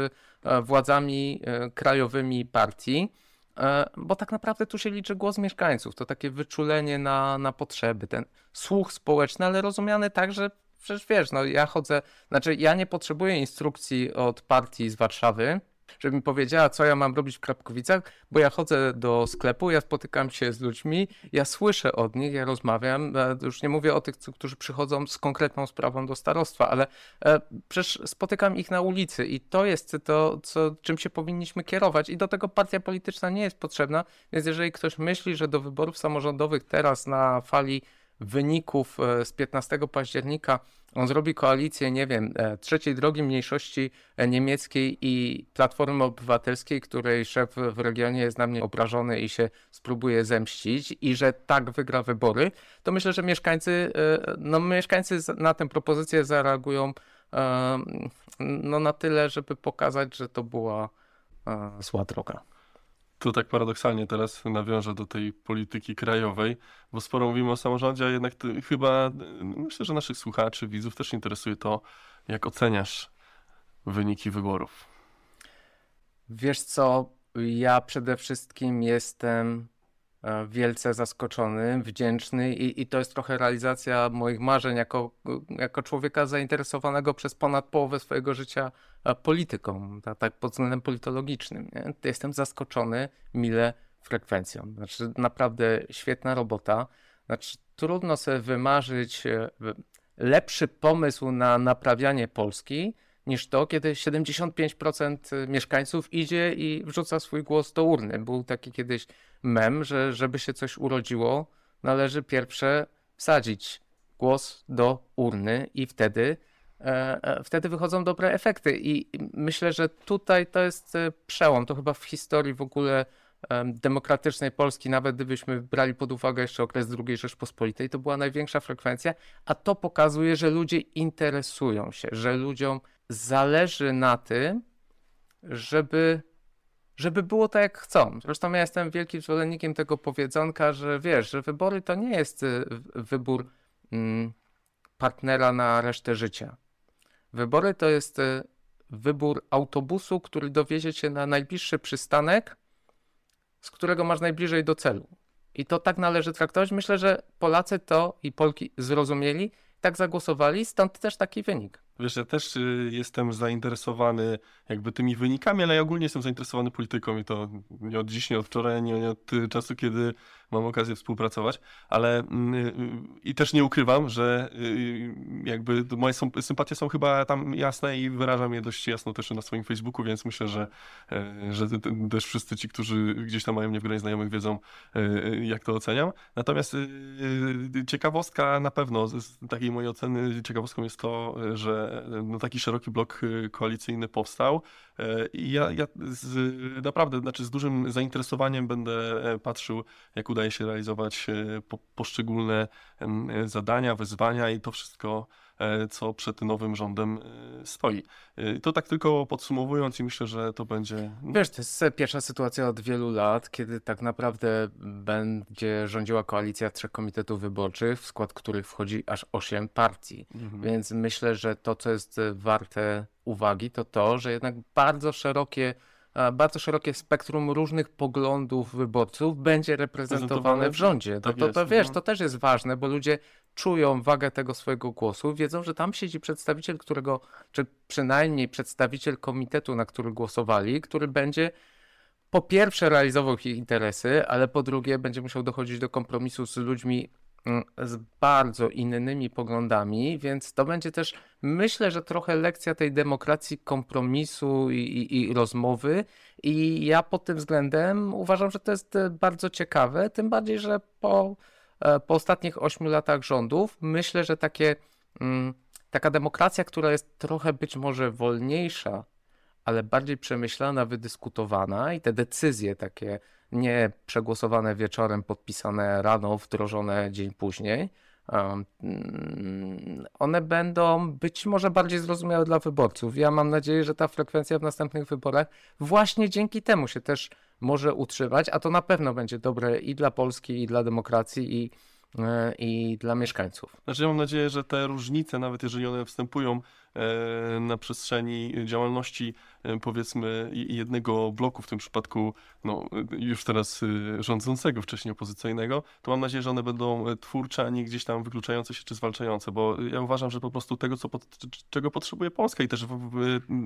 władzami krajowymi partii. E, bo tak naprawdę tu się liczy głos mieszkańców, to takie wyczulenie na, na potrzeby, ten słuch społeczny, ale rozumiany tak, że przecież wiesz, no ja chodzę, znaczy ja nie potrzebuję instrukcji od partii z Warszawy, żeby mi powiedziała, co ja mam robić w Krapkowicach, bo ja chodzę do sklepu, ja spotykam się z ludźmi, ja słyszę od nich, ja rozmawiam, e, już nie mówię o tych, którzy przychodzą z konkretną sprawą do starostwa, ale e, przecież spotykam ich na ulicy i to jest to, co, czym się powinniśmy kierować i do tego partia polityczna nie jest potrzebna, więc jeżeli ktoś myśli, że do wyborów samorządowych teraz na fali wyników e, z 15 października on zrobi koalicję, nie wiem, e, trzeciej drogi mniejszości e, niemieckiej i Platformy Obywatelskiej, której szef w regionie jest na mnie obrażony i się spróbuje zemścić i że tak wygra wybory, to myślę, że mieszkańcy, no mieszkańcy na tę propozycję zareagują no na tyle, żeby pokazać, że to była zła droga. Tu tak paradoksalnie teraz nawiążę do tej polityki krajowej, bo sporo mówimy o samorządzie, a jednak chyba myślę, że naszych słuchaczy, widzów też interesuje to, jak oceniasz wyniki wyborów. Wiesz co, ja przede wszystkim jestem wielce zaskoczony, wdzięczny i, i to jest trochę realizacja moich marzeń jako, jako człowieka zainteresowanego przez ponad połowę swojego życia e, polityką, tak, tak pod względem politologicznym. Nie? Jestem zaskoczony mile frekwencją. Znaczy naprawdę świetna robota. Znaczy trudno sobie wymarzyć e, lepszy pomysł na naprawianie Polski, niż to, kiedy 75% mieszkańców idzie i wrzuca swój głos do urny. Był taki kiedyś mem, że żeby się coś urodziło, należy pierwsze wsadzić głos do urny i wtedy, e, e wtedy wychodzą dobre efekty. I myślę, że tutaj to jest e, przełom. To chyba w historii w ogóle demokratycznej Polski, nawet gdybyśmy brali pod uwagę jeszcze okres II Rzeczpospolitej, to była największa frekwencja, a to pokazuje, że ludzie interesują się, że ludziom zależy na tym, żeby, żeby było tak, jak chcą. Zresztą ja jestem wielkim zwolennikiem tego powiedzonka, że wiesz, że wybory to nie jest y, wybór mm, partnera na resztę życia. Wybory to jest y, wybór autobusu, który dowiezie cię na najbliższy przystanek, z którego masz najbliżej do celu. I to tak należy traktować. Myślę, że Polacy to i Polki zrozumieli, tak zagłosowali, stąd też taki wynik. Wiesz, ja też y, jestem zainteresowany jakby tymi wynikami, ale ja ogólnie jestem zainteresowany polityką i to nie od dziś, nie od wczoraj, nie, nie od czasu, kiedy mam okazję współpracować, ale mm, y, i też nie ukrywam, że y, jakby moje sympatie są chyba tam jasne i wyrażam je dość jasno też na swoim Facebooku, więc myślę, że, e, że też wszyscy ci, którzy gdzieś tam mają mnie w gronie znajomych wiedzą, e, jak to oceniam. Natomiast ciekawostka na pewno, z takiej mojej oceny ciekawostką jest to, że no, taki szeroki blok koalicyjny powstał i ja, ja z, naprawdę, znaczy z dużym zainteresowaniem będę e, patrzył, jak udaje się realizować e, po, poszczególne zadania, wyzwania i to wszystko co przed nowym rządem e, stoi. E, to tak tylko podsumowując i myślę, że to będzie... Wiesz, to jest pierwsza sytuacja od wielu lat, kiedy tak naprawdę będzie rządziła koalicja trzech komitetów wyborczych, w skład których wchodzi aż osiem partii. Mhm. Więc myślę, że to, co jest warte uwagi, to to, że jednak bardzo szerokie bardzo szerokie spektrum różnych poglądów wyborców będzie reprezentowane w rządzie. To, tak to, to, wiesz, no. to też jest ważne, bo ludzie czują wagę tego swojego głosu, wiedzą, że tam siedzi przedstawiciel, którego, czy przynajmniej przedstawiciel komitetu, na który głosowali, który będzie po pierwsze realizował ich interesy, ale po drugie będzie musiał dochodzić do kompromisu z ludźmi mm, z bardzo innymi poglądami, więc to będzie też, myślę, że trochę lekcja tej demokracji kompromisu i, i, i, rozmowy. I ja pod tym względem uważam, że to jest bardzo ciekawe, tym bardziej, że po E, po ostatnich ośmiu latach rządów, myślę, że takie, mm, taka demokracja, która jest trochę być może wolniejsza, ale bardziej przemyślana, wydyskutowana i te decyzje takie nie przegłosowane wieczorem, podpisane rano, wdrożone dzień później, mm, one będą być może bardziej zrozumiałe dla wyborców. Ja mam nadzieję, że ta frekwencja w następnych wyborach właśnie dzięki temu się też może utrzymać, a to na pewno będzie dobre i dla Polski, i dla demokracji, i, e, i dla mieszkańców. Znaczy ja mam nadzieję, że te różnice, nawet jeżeli one występują e, na przestrzeni działalności e, powiedzmy jednego bloku, w tym przypadku no, już teraz rządzącego, wcześniej opozycyjnego, to mam nadzieję, że one będą twórcze, a nie gdzieś tam wykluczające się czy zwalczające, bo ja uważam, że po prostu tego, co pot, czego potrzebuje Polska i też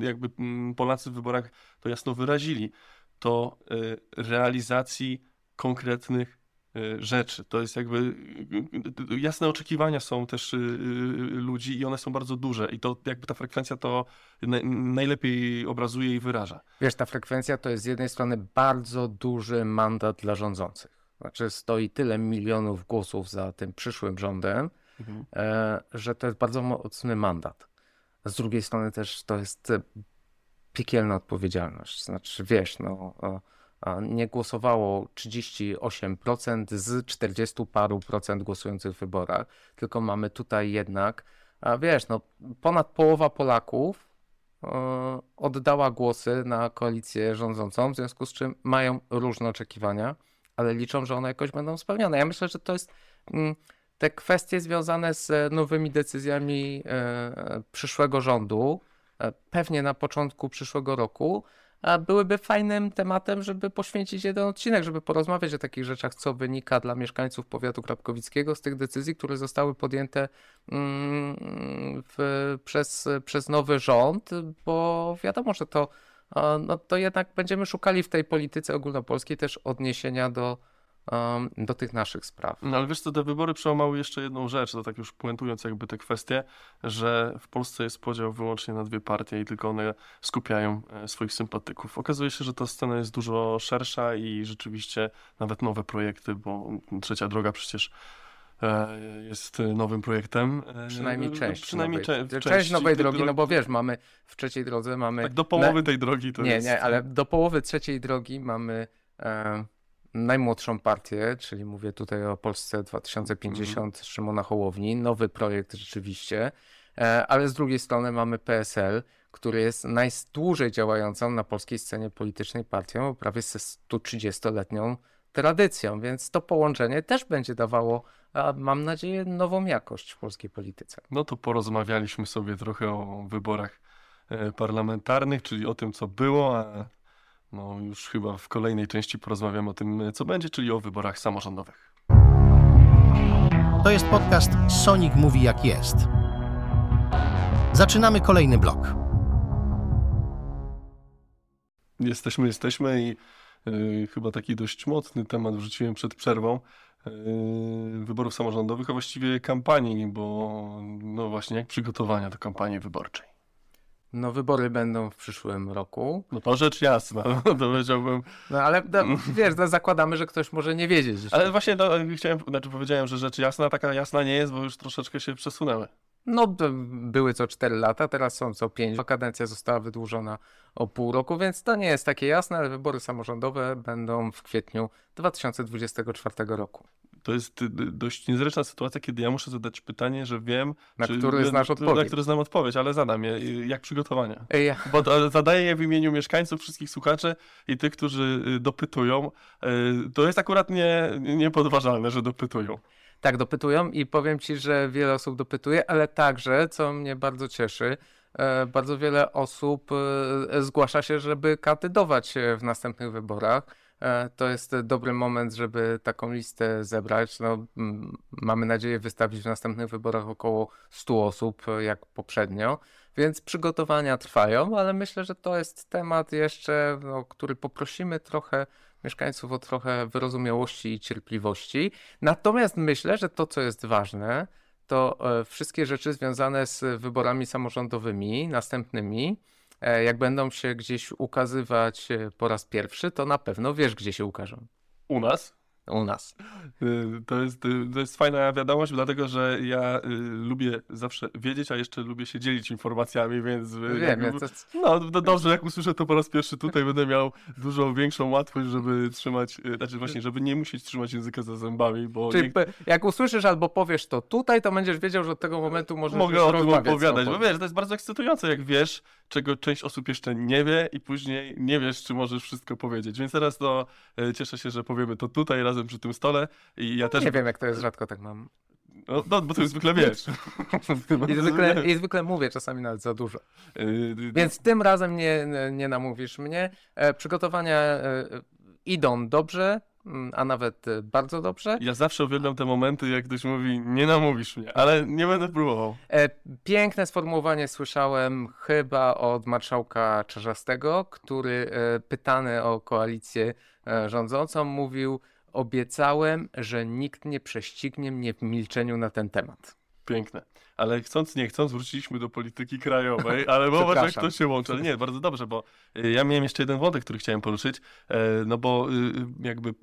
jakby Polacy w wyborach to jasno wyrazili, to e, realizacji konkretnych e, rzeczy. To jest jakby e, jasne oczekiwania są też ludzi i one są bardzo duże i to jakby ta frekwencja to naj- najlepiej obrazuje i wyraża. Wiesz, ta frekwencja to jest z jednej strony bardzo duży mandat dla rządzących. Znaczy stoi tyle milionów głosów za tym przyszłym rządem, e, że to jest bardzo mocny mandat. Z drugiej strony też to jest piekielna odpowiedzialność. Znaczy, wiesz, no, e, nie głosowało 38% z 40 paru procent głosujących w wyborach, tylko mamy tutaj jednak, wiesz, no, ponad połowa Polaków e, oddała głosy na koalicję rządzącą, w związku z czym mają różne oczekiwania, ale liczą, że one jakoś będą spełnione. Ja myślę, że to jest mm, te kwestie związane z e, nowymi decyzjami e, przyszłego rządu, e, pewnie na początku przyszłego roku, byłyby fajnym tematem, żeby poświęcić jeden odcinek, żeby porozmawiać o takich rzeczach, co wynika dla mieszkańców powiatu krapkowickiego z tych decyzji, które zostały podjęte mm, w, przez, przez nowy rząd, bo wiadomo, że to, a, no, to jednak będziemy szukali w tej polityce ogólnopolskiej też odniesienia do, em, do tych naszych spraw. No ale wiesz co, te wybory przełamały jeszcze jedną rzecz, to tak już puentując jakby te kwestie, że w Polsce jest podział wyłącznie na dwie partie i tylko one skupiają e, swoich sympatyków. Okazuje się, że ta scena jest dużo szersza i rzeczywiście nawet nowe projekty, bo Trzecia Droga przecież e, jest nowym projektem. E, Przynajmniej część. Przynajmniej nowej, cze- część nowej tej drogi, no bo wiesz, mamy w trzeciej drodze mamy. Tak do połowy tej drogi to nie, jest... nie, ale do połowy trzeciej drogi mamy e, najmłodszą partię, czyli mówię tutaj o Polsce 2050 Szymona Hołowni. Nowy projekt rzeczywiście, e, ale z drugiej strony mamy PSL, który jest najdłużej działającą na polskiej scenie politycznej partią, prawie ze 130-letnią tradycją, więc to połączenie też będzie dawało, mam nadzieję, nową jakość w polskiej polityce. No to porozmawialiśmy sobie trochę o wyborach e, parlamentarnych, czyli o tym, co było, a no już chyba w kolejnej części porozmawiamy o tym, co będzie, czyli o wyborach samorządowych. To jest podcast Sonic Mówi Jak Jest. Zaczynamy kolejny blok. Jesteśmy, jesteśmy i y, chyba taki dość mocny temat wrzuciłem przed przerwą y, wyborów samorządowych, a właściwie kampanii, bo no właśnie jak przygotowania do kampanii wyborczej. No, wybory będą w przyszłym roku. No to rzecz jasna, to powiedziałbym. No ale no, wiesz, no, zakładamy, że ktoś może nie wiedzieć. Ale właśnie no, chciałem, znaczy powiedziałem, że rzecz jasna, taka jasna nie jest, bo już troszeczkę się przesunęły. No, były co 4 lata, teraz są co 5. Kadencja została wydłużona o pół roku, więc to nie jest takie jasne, ale wybory samorządowe będą w kwietniu 2024 roku. To jest y, y, dość niezręczna sytuacja, kiedy ja muszę zadać pytanie, że wiem, Na który znasz Na odpowiedź. które znam odpowiedź, ale zadam je. y, Jak przygotowania? Ej, Bo to- zadaję je w imieniu mieszkańców, wszystkich słuchaczy i tych, którzy dopytują. To jest akurat nie, niepodważalne, że dopytują. Tak, dopytują i powiem ci, że wiele osób dopytuje, ale także, co mnie bardzo cieszy, e, bardzo wiele osób e, zgłasza się, żeby kandydować e, w następnych wyborach. E, To jest dobry moment, żeby taką listę zebrać. No, mamy nadzieję wystawić w następnych wyborach około 100 osób, e, jak poprzednio. Więc przygotowania trwają, ale myślę, że to jest temat jeszcze, no, który poprosimy trochę mieszkańców o trochę wyrozumiałości i cierpliwości. Natomiast myślę, że to, co jest ważne, to e, wszystkie rzeczy związane z wyborami samorządowymi następnymi, jak będą się gdzieś ukazywać e, po raz pierwszy, to na pewno wiesz, gdzie się ukażą. U nas? U nas. Y, To jest, y, to jest fajna wiadomość, dlatego że ja y, lubię zawsze wiedzieć, a jeszcze lubię się dzielić informacjami, więc Wiem, jakby- ja to, no do, dobrze, jak usłyszę to po raz pierwszy tutaj, będę miał dużo większą łatwość, żeby trzymać, znaczy właśnie, żeby nie musieć trzymać języka za zębami, bo czyli nie, jak usłyszysz albo powiesz to tutaj, to będziesz wiedział, że od tego momentu możesz mogę o tym opowiadać, bo wiesz, to jest bardzo ekscytujące, jak wiesz, czego część osób jeszcze nie wie i później nie wiesz, czy możesz wszystko powiedzieć, więc teraz to cieszę się, że powiemy to tutaj razem przy tym stole i ja też, Nie wiem, jak to jest, rzadko tak mam. no, no bo ty zwykle wiesz. I zwykle, I zwykle mówię, czasami nawet za dużo. Y, y, Więc tym razem nie, nie namówisz mnie. E, Przygotowania e, idą dobrze, mm, a nawet e, bardzo dobrze. Ja zawsze uwielbiam te momenty, jak ktoś mówi, nie namówisz mnie, ale nie będę próbował. Piękne sformułowanie słyszałem chyba od marszałka Czarzastego, który pytany o koalicję rządzącą mówił obiecałem, że nikt nie prześcignie mnie w milczeniu na ten temat. Piękne. Ale chcąc, nie chcąc, wróciliśmy do polityki krajowej, ale zobacz, jak to się łączy. Ale nie, bardzo dobrze, bo y, ja miałem jeszcze jeden wątek, który chciałem poruszyć, e, no bo y, y, jakby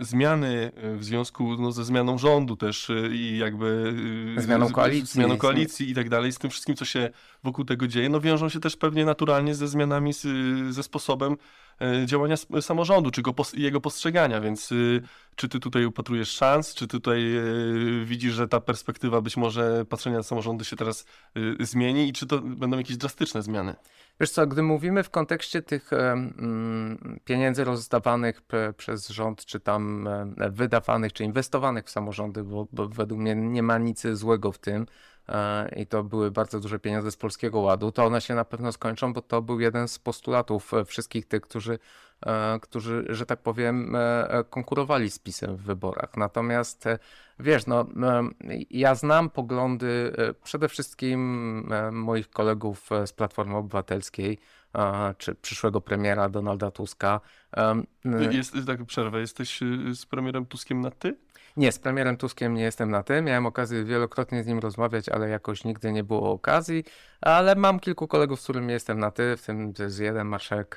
zmiany w związku no, ze zmianą rządu też i jakby... Zmianą koalicji. Zmianą koalicji i tak dalej, z tym wszystkim, co się wokół tego dzieje, no wiążą się też pewnie naturalnie ze zmianami, z, ze sposobem działania s- samorządu, czy go jego postrzegania, więc y, czy ty tutaj upatrujesz szans, czy tutaj y, widzisz, że ta perspektywa być może patrzenia na samorządy się teraz y, zmieni i czy to będą jakieś drastyczne zmiany? Wiesz co, gdy mówimy w kontekście tych mm, pieniędzy rozdawanych przez rząd, czy tam e, wydawanych, czy inwestowanych w samorządy, bo, bo według mnie nie ma nic złego w tym e, i to były bardzo duże pieniądze z Polskiego Ładu, to one się na pewno skończą, bo to był jeden z postulatów e, wszystkich tych, którzy, e, którzy że tak powiem, e, e, konkurowali z PiSem w wyborach. Natomiast e, Wiesz, no, ja znam poglądy e, przede wszystkim e, moich kolegów e, z Platformy Obywatelskiej, e, czy przyszłego premiera Donalda Tuska. Jest, tak, przerwę, jesteś z premierem Tuskiem na ty? Nie, z premierem Tuskiem nie jestem na tym. Miałem okazję wielokrotnie z nim rozmawiać, ale jakoś nigdy nie było okazji. Ale mam kilku kolegów, z którymi jestem na ty, w tym z jeden marszałek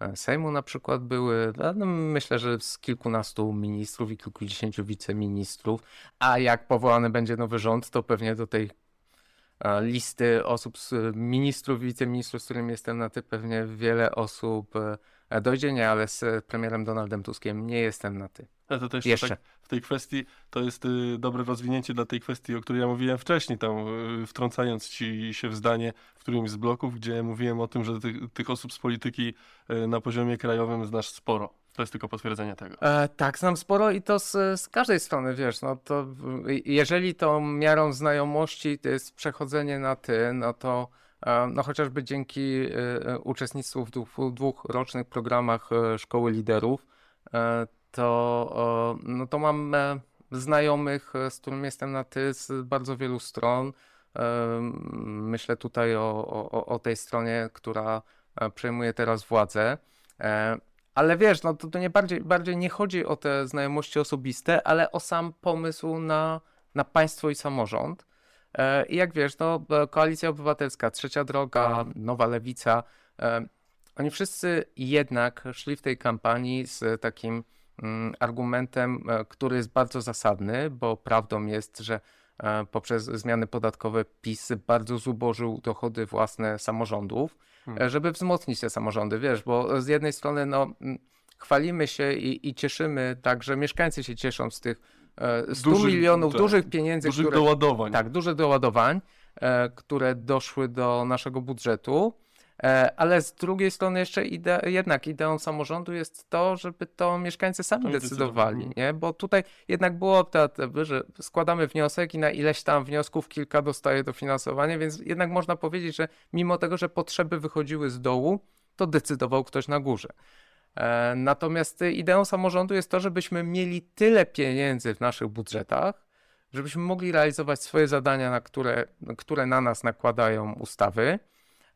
e, Sejmu na przykład były. a No, myślę, że z kilkunastu ministrów i kilkudziesięciu wiceministrów. A jak powołany będzie nowy rząd, to pewnie do tej e, listy osób, ministrów, wiceministrów, z którymi jestem na ty, pewnie wiele osób e, dojdzie. Nie, ale z premierem Donaldem Tuskiem nie jestem na ty. Ale to też Jeszcze. tak w tej kwestii to jest y, dobre rozwinięcie dla tej kwestii, o której ja mówiłem wcześniej, tam y, wtrącając ci się w zdanie w którymś z bloków, gdzie mówiłem o tym, że tych, tych osób z polityki y, na poziomie krajowym znasz sporo. To jest tylko potwierdzenie tego. E, tak, znam sporo i to z, z każdej strony, wiesz, no to w- jeżeli tą miarą znajomości to jest przechodzenie na ty, no to e, no chociażby dzięki e, e, uczestnictwu w dwóch, dwóch rocznych programach Szkoły Liderów, e, to, no to mam e, znajomych, e, z którymi jestem na ty z bardzo wielu stron. E, Myślę tutaj o, o, o tej stronie, która przejmuje teraz władzę. Ale wiesz, no to, to nie bardziej, bardziej nie chodzi o te znajomości osobiste, ale o sam pomysł na, na państwo i samorząd. I jak wiesz, no, Koalicja Obywatelska, Trzecia Droga, Nowa Lewica, oni wszyscy jednak szli w tej kampanii z takim argumentem, e, który jest bardzo zasadny, bo prawdą jest, że e, poprzez zmiany podatkowe PiS bardzo zubożył dochody własne samorządów, Hmm. e, żeby wzmocnić te samorządy, wiesz, bo z jednej strony no, mm, chwalimy się i, i cieszymy, tak, że mieszkańcy się cieszą z tych e, 100 Dużych- milionów tak, dużych pieniędzy, Dużych które, doładowań. tak, dużych doładowań, które doszły do naszego budżetu. E, Ale z drugiej strony jeszcze ide, jednak ideą samorządu jest to, żeby to mieszkańcy sami Sami decydowali, decydowali. nie? Bo tutaj jednak było to, to, że składamy wniosek i na ileś tam wniosków kilka dostaje dofinansowanie, więc jednak można powiedzieć, że mimo tego, że potrzeby wychodziły z dołu, to decydował ktoś na górze. E, Natomiast ideą samorządu jest to, żebyśmy mieli tyle pieniędzy w naszych budżetach, żebyśmy mogli realizować swoje zadania, na które, które na nas nakładają ustawy,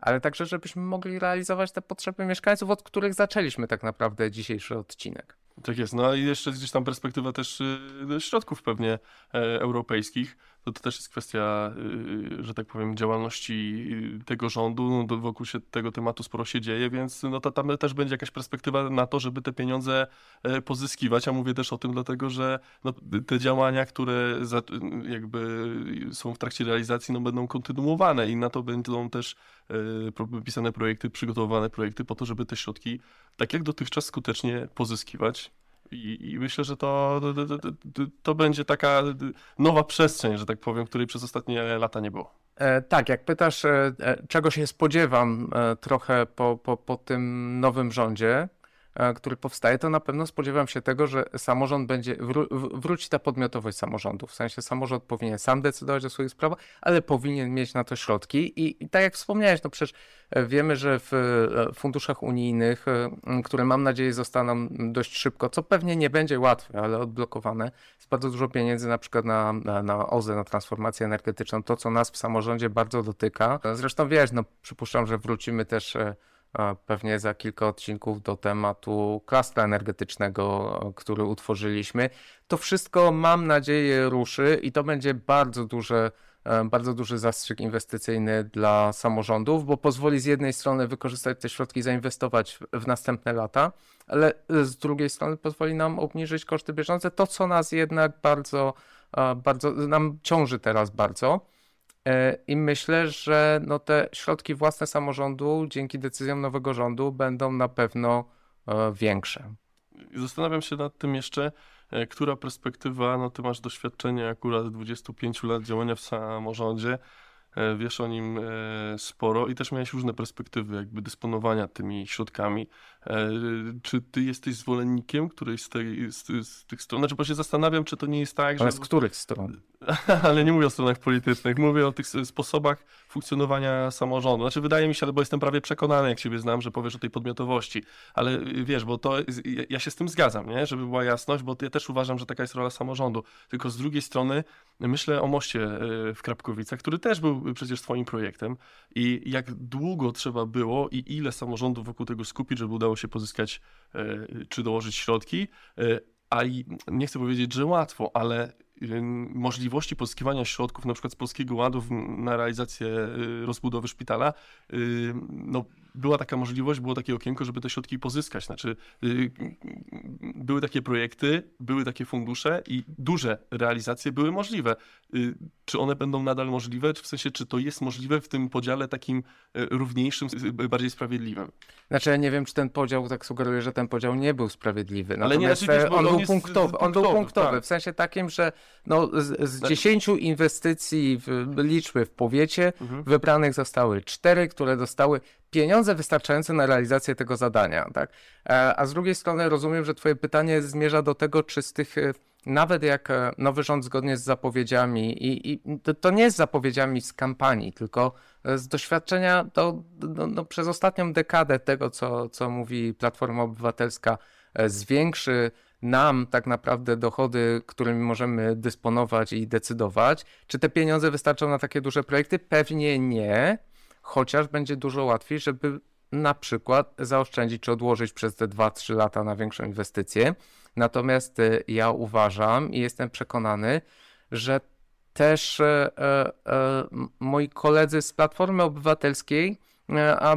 ale także żebyśmy mogli realizować te potrzeby mieszkańców, od których zaczęliśmy tak naprawdę dzisiejszy odcinek. Tak jest. No i jeszcze gdzieś tam perspektywa też y, środków pewnie e, europejskich. To, to też jest kwestia, y, że tak powiem, działalności y, tego rządu. No, wokół się tego tematu sporo się dzieje, więc no to tam też będzie jakaś perspektywa na to, żeby te pieniądze e, pozyskiwać. A mówię też o tym dlatego, że no, te działania, które za, jakby są w trakcie realizacji, no, będą kontynuowane i na to będą też e, pisane projekty, przygotowane projekty po to, żeby te środki, tak jak dotychczas, skutecznie pozyskiwać. I, I, myślę, że to, to, to, to, będzie taka nowa przestrzeń, że tak powiem, której przez ostatnie lata nie było. E, tak, jak pytasz, e, e czego się spodziewam e, trochę po, po, po tym nowym rządzie, który powstaje, to na pewno spodziewam się tego, że samorząd będzie, wró wróci ta podmiotowość samorządu. W sensie samorząd powinien sam decydować o swoich sprawach, ale powinien mieć na to środki. I, i tak jak wspomniałeś, no przecież e, wiemy, że w e, funduszach unijnych, które mam nadzieję zostaną dość szybko, co pewnie nie będzie łatwe, ale odblokowane, jest bardzo dużo pieniędzy na przykład na, na, na OZE, na transformację energetyczną, to co nas w samorządzie bardzo dotyka. Zresztą wiesz, no przypuszczam, że wrócimy też pewnie za kilka odcinków do tematu klastra energetycznego, który utworzyliśmy. To wszystko mam nadzieję ruszy i to będzie bardzo duże e, bardzo duży zastrzyk inwestycyjny dla samorządów, bo pozwoli z jednej strony wykorzystać te środki, zainwestować w następne lata, ale z drugiej strony pozwoli nam obniżyć koszty bieżące, to co nas jednak bardzo, e, bardzo nam ciąży teraz bardzo. E, I myślę, że no te środki własne samorządu dzięki decyzjom nowego rządu będą na pewno e, większe. Zastanawiam się nad tym jeszcze, e, która perspektywa, no ty masz doświadczenie akurat 25 lat działania w samorządzie, wiesz o nim sporo i też miałeś różne perspektywy jakby dysponowania tymi środkami. E, czy ty jesteś zwolennikiem którejś z, tej, z, z tych stron? Znaczy, bo się zastanawiam, czy to nie jest tak, że... Ale z których stron? Ale nie mówię o stronach politycznych, mówię o tych sposobach funkcjonowania samorządu. Znaczy, wydaje mi się, bo jestem prawie przekonany, jak ciebie znam, że powiesz o tej podmiotowości. Ale wiesz, bo to ja się z tym zgadzam, nie? żeby była jasność, bo ja też uważam, że taka jest rola samorządu. Tylko z drugiej strony myślę o moście w Krapkowicach, który też był przecież swoim projektem i jak długo trzeba było i ile samorządów wokół tego skupić, żeby udało się pozyskać e, czy dołożyć środki, e, a i nie chcę powiedzieć, że łatwo, ale możliwości pozyskiwania środków, na przykład z Polskiego Ładu na realizację rozbudowy szpitala, no, była taka możliwość, było takie okienko, żeby te środki pozyskać. Znaczy, y, były takie projekty, były takie fundusze i duże realizacje były możliwe. Czy one będą nadal możliwe? Czy w sensie, czy to jest możliwe w tym podziale takim równiejszym, bardziej sprawiedliwym? Znaczy, ja nie wiem, czy ten podział, tak sugeruje, że ten podział nie był sprawiedliwy. Natomiast Ale nie, znaczy, on, on, był punktowy. On był punktowy, tak. w sensie takim, że no, z, z 10 tak. inwestycji w, liczby w powiecie mhm. wybranych zostały cztery, które dostały pieniądze wystarczające na realizację tego zadania. Tak? E, a z drugiej strony rozumiem, że Twoje pytanie zmierza do tego, czy z tych e, nawet jak e, nowy rząd zgodnie z zapowiedziami, i, i to, nie jest zapowiedziami z kampanii, tylko z doświadczenia do, do, do, przez ostatnią dekadę tego, co, co mówi Platforma Obywatelska, zwiększy nam tak naprawdę dochody, którymi możemy dysponować i decydować. Czy te pieniądze wystarczą na takie duże projekty? Pewnie nie, chociaż będzie dużo łatwiej, żeby na przykład zaoszczędzić czy odłożyć przez te 2-3 lata na większą inwestycję. Natomiast e, ja uważam i jestem przekonany, że też e, e, e moi koledzy z Platformy Obywatelskiej E, a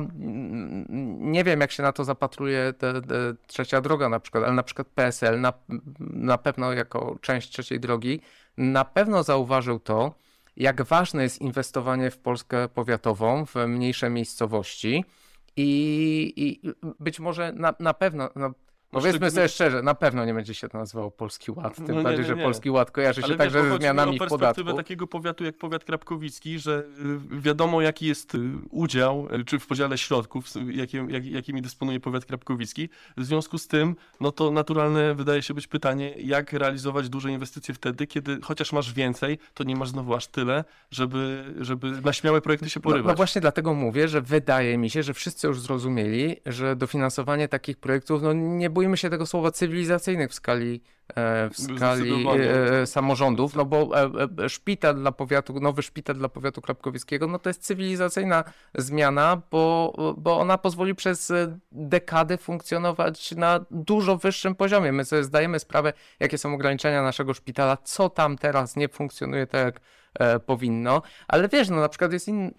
nie wiem, jak się na to zapatruje te, te trzecia droga na przykład, ale na przykład PSL na, na pewno jako część trzeciej drogi na pewno zauważył to, jak ważne jest inwestowanie w Polskę powiatową, w mniejsze miejscowości i, i być może na, na pewno, no, Powiedzmy sobie szczerze, na pewno nie będzie się to nazywało Polski Ład, tym no bardziej, że Polski Ład kojarzy się także ze zmianami w podatku. takiego powiatu jak powiat krapkowicki, że y, wiadomo jaki jest y, udział, y, czy w podziale środków, jakim, jak, jakimi dysponuje powiat krapkowicki. W związku z tym, no to naturalne wydaje się być pytanie, jak realizować duże inwestycje wtedy, kiedy chociaż masz więcej, to nie masz znowu aż tyle, żeby, żeby na śmiałe projekty się porywać. No, no właśnie dlatego mówię, że wydaje mi się, że wszyscy już zrozumieli, że dofinansowanie takich projektów, no nie bójmy bójmy się tego słowa cywilizacyjnych w skali, e, w skali Zdecydowanie. e, samorządów, no bo e, e, szpital dla powiatu, nowy szpital dla powiatu krapkowieckiego, no to jest cywilizacyjna zmiana, bo, bo ona pozwoli przez e, dekady funkcjonować na dużo wyższym poziomie. My sobie zdajemy sprawę, jakie są ograniczenia naszego szpitala, co tam teraz nie funkcjonuje tak, jak e, powinno, ale wiesz, no na przykład jest in,